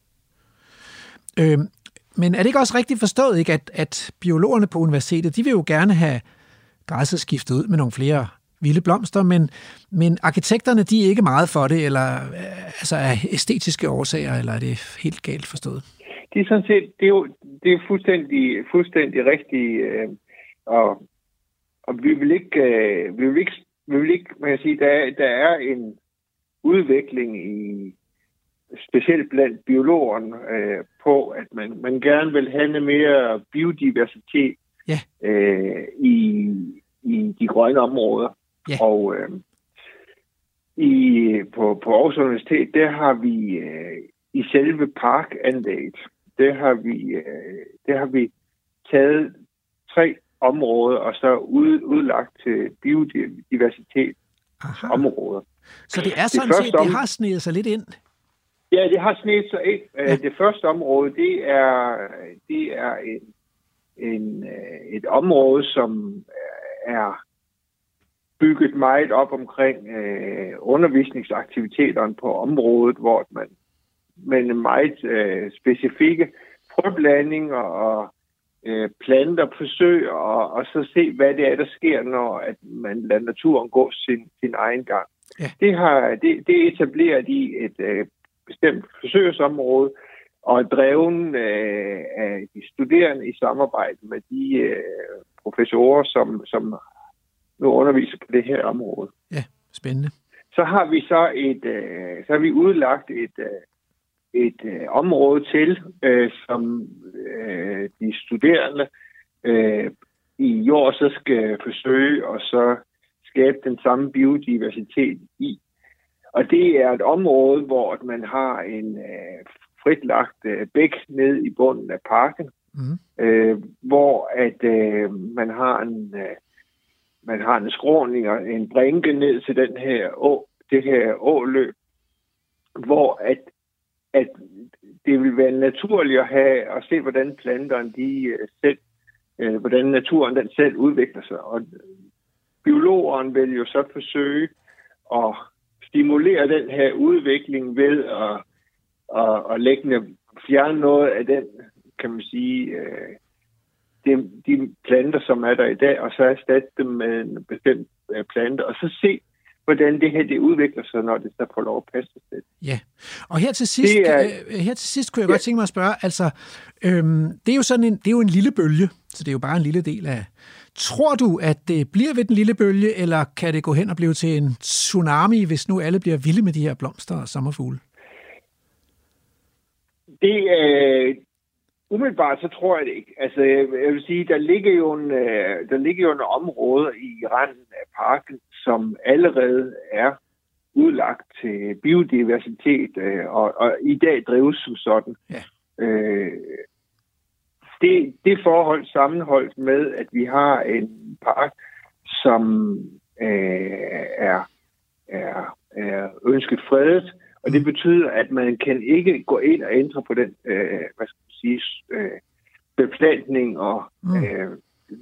Øhm, men er det ikke også rigtigt forstået, ikke, at, at biologerne på universitetet, de vil jo gerne have græsset skiftet ud med nogle flere vilde blomster, men, men arkitekterne, de er ikke meget for det, eller altså af æstetiske årsager, eller er det helt galt forstået? Det er sådan set, det er jo det er fuldstændig, fuldstændig rigtigt, øh, og og vi vil ikke, øh, vi vil ikke, vi vil ikke man kan sige, der, der er en udvikling i specielt blandt biologerne øh, på, at man, man gerne vil have mere biodiversitet ja. øh, i, i de grønne områder. Ja. Og øh, i, på, på Aarhus Universitet, der har vi øh, i selve parkanlægget, der har vi, øh, der har vi taget tre område, og så ud, udlagt til biodiversitet Aha. områder. Så det er sådan det set, om... det har snedet sig lidt ind? Ja, det har snedet sig ind. Ja. Det første område, det er, det er en, en, øh, et område, som er bygget meget op omkring øh, undervisningsaktiviteterne på området, hvor man med meget øh, specifikke frøblandinger og øh, planter forsøge og, og så se, hvad det er, der sker, når at man lader naturen gå sin, sin egen gang. Ja. Det, har, det, det er etableret i et øh, bestemt forsøgsområde, og er dreven øh, af de studerende i samarbejde med de øh, professorer, som, som nu underviser på det her område. Ja, spændende. Så har vi så et, øh, så har vi udlagt et, øh, et øh, område til, øh, som øh, de studerende øh, i jord så skal forsøge og så skabe den samme biodiversitet i. Og det er et område, hvor man har en øh, fritlagt øh, bæk ned i bunden af parken, mm. øh, hvor at øh, man har en øh, man har en skråning og en brinke ned til den her å, det her åløb, hvor at at det vil være naturligt at have at se, hvordan planterne de øh, selv, øh, hvordan naturen den selv udvikler sig. Og biologeren vil jo så forsøge at stimulere den her udvikling ved at, at, at lægge, fjerne noget af den, kan man sige, øh, de, de planter, som er der i dag, og så erstatte dem med en bestemt plante, og så se, hvordan det her det udvikler sig, når det så får lov at passe sig. Ja, og her til sidst, det er, øh, her til sidst kunne jeg ja. godt tænke mig at spørge, altså, øhm, det er jo sådan en, det er jo en lille bølge, så det er jo bare en lille del af. Tror du, at det bliver ved den lille bølge, eller kan det gå hen og blive til en tsunami, hvis nu alle bliver vilde med de her blomster og sommerfugle? Det er... Øh, umiddelbart så tror jeg det ikke. Altså, jeg vil sige, der ligger jo en, øh, der ligger jo en område i randen af parken, som allerede er udlagt til biodiversitet, øh, og, og i dag drives som sådan. Ja. Øh, det, det forhold sammenholdt med, at vi har en park, som øh, er, er, er ønsket fredet, og det betyder, at man kan ikke gå ind og ændre på den, øh, hvad skal man sige, øh, beplantning og mm. øh,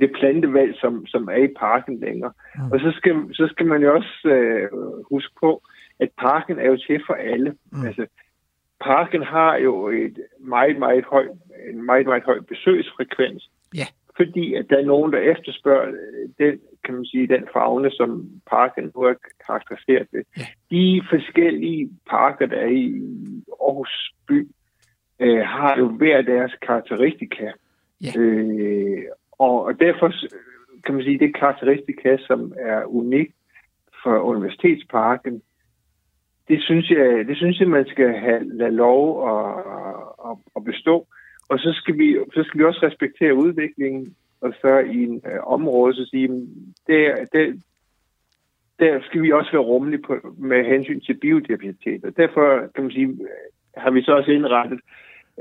det plantevalg, som, som er i parken længere. Mm. Og så skal, så skal man jo også øh, huske på, at parken er jo til for alle. Mm. Altså, parken har jo et meget, meget høj, en meget, meget høj besøgsfrekvens. Ja. Fordi at der er nogen, der efterspørger den, kan man sige, den fagne, som parken nu er karakteriseret ved. Ja. De forskellige parker, der er i Aarhus by, øh, har jo hver deres karakteristika. Ja. Øh, og, derfor kan man sige, det karakteristika, som er unik for Universitetsparken, det synes jeg, det synes jeg man skal have lade lov at, at, at bestå. Og så skal, vi, så skal vi også respektere udviklingen, og så i en øh, område, så sige, der, der, der skal vi også være rummelige på, med hensyn til biodiversitet. Og derfor kan man sige, øh, har vi så også indrettet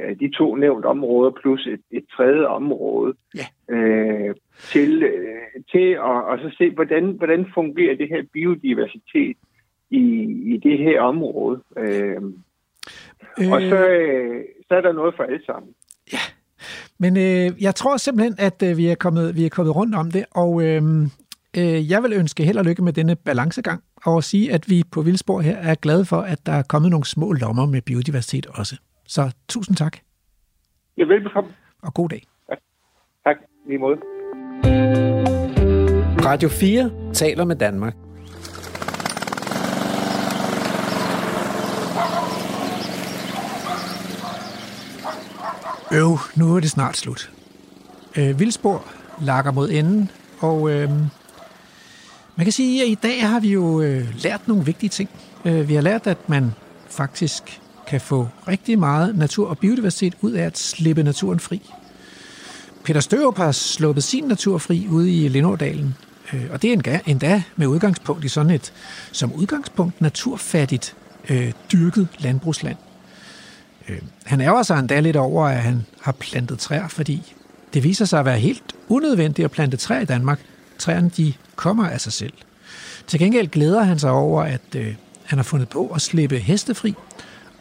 øh, de to nævnte områder plus et, et tredje område Ja. øh, til, øh, til at og så se, hvordan, hvordan fungerer det her biodiversitet i, i det her område. Øh, Øh, og så, øh, så er der noget for alle sammen. Men øh, jeg tror simpelthen, at øh, vi, er kommet, vi er kommet rundt om det, og øh, øh, jeg vil ønske held og lykke med denne balancegang, og sige, at vi på Vildspor her er glade for, at der er kommet nogle små lommer med biodiversitet også. Så tusind tak, Ja, velbekomme. og god dag. Tak, lige måde. Radio 4 taler med Danmark. Øv, nu er det snart slut. Øh, Vildspor lakker mod enden, og øh, man kan sige, at i dag har vi jo øh, lært nogle vigtige ting. Øh, vi har lært, at man faktisk kan få rigtig meget natur og biodiversitet ud af at slippe naturen fri. Peter Størup har sluppet sin natur fri ude i Lindårdalen, øh, og det er endda med udgangspunkt i sådan et, som udgangspunkt, naturfattigt øh, dyrket landbrugsland. Øh, han ærger sig endda lidt over, at han har plantet træer, fordi det viser sig at være helt unødvendigt at plante træer i Danmark. Træerne, de kommer af sig selv. Til gengæld glæder han sig over, at øh, han har fundet på at slippe heste fri,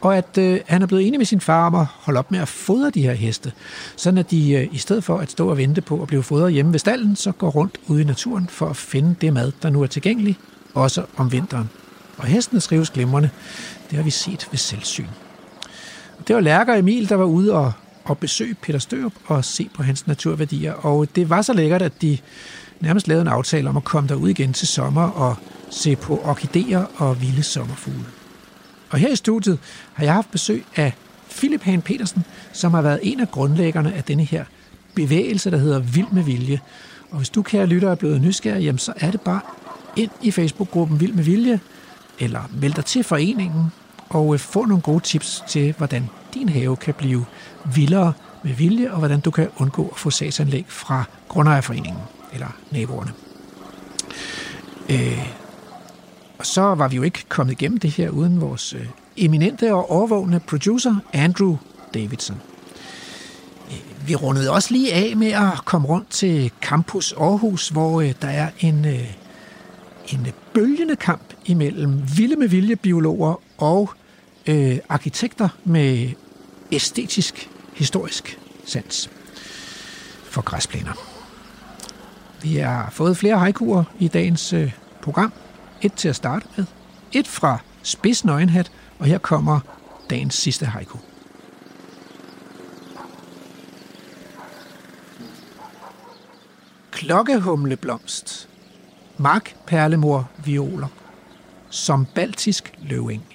og at øh, han er blevet enig med sin far om at holde op med at fodre de her heste, sådan at de øh, i stedet for at stå og vente på at blive fodret hjemme ved stallen, så går rundt ude i naturen for at finde det mad, der nu er tilgængelig, også om vinteren. Og hestene skrives glimrende. Det har vi set ved selvsyn. Det var Lærker Emil, der var ude og, og besøge Peter Størup og se på hans naturværdier. Og det var så lækkert, at de nærmest lavede en aftale om at komme derud igen til sommer og se på orkideer og vilde sommerfugle. Og her i studiet har jeg haft besøg af Philip Hagen Petersen, som har været en af grundlæggerne af denne her bevægelse, der hedder Vild med Vilje. Og hvis du, kære lytter, er blevet nysgerrig, jamen, så er det bare ind i Facebook-gruppen Vild med Vilje, eller meld dig til foreningen, og øh, få nogle gode tips til, hvordan din have kan blive vildere med vilje, og hvordan du kan undgå at få sagsanlæg fra Grundejerforeningen eller naboerne. Øh, og så var vi jo ikke kommet igennem det her uden vores øh, eminente og overvågende producer, Andrew Davidson. Øh, vi rundede også lige af med at komme rundt til Campus Aarhus, hvor øh, der er en, øh, en bølgende kamp imellem vilde med vilje biologer og øh, arkitekter med æstetisk, historisk sans for græsplæner. Vi har fået flere haikuer i dagens øh, program. Et til at starte med. Et fra Spids Nøgenhat, og her kommer dagens sidste haiku. Klokkehumleblomst. Mark perlemor violer. Som baltisk løving.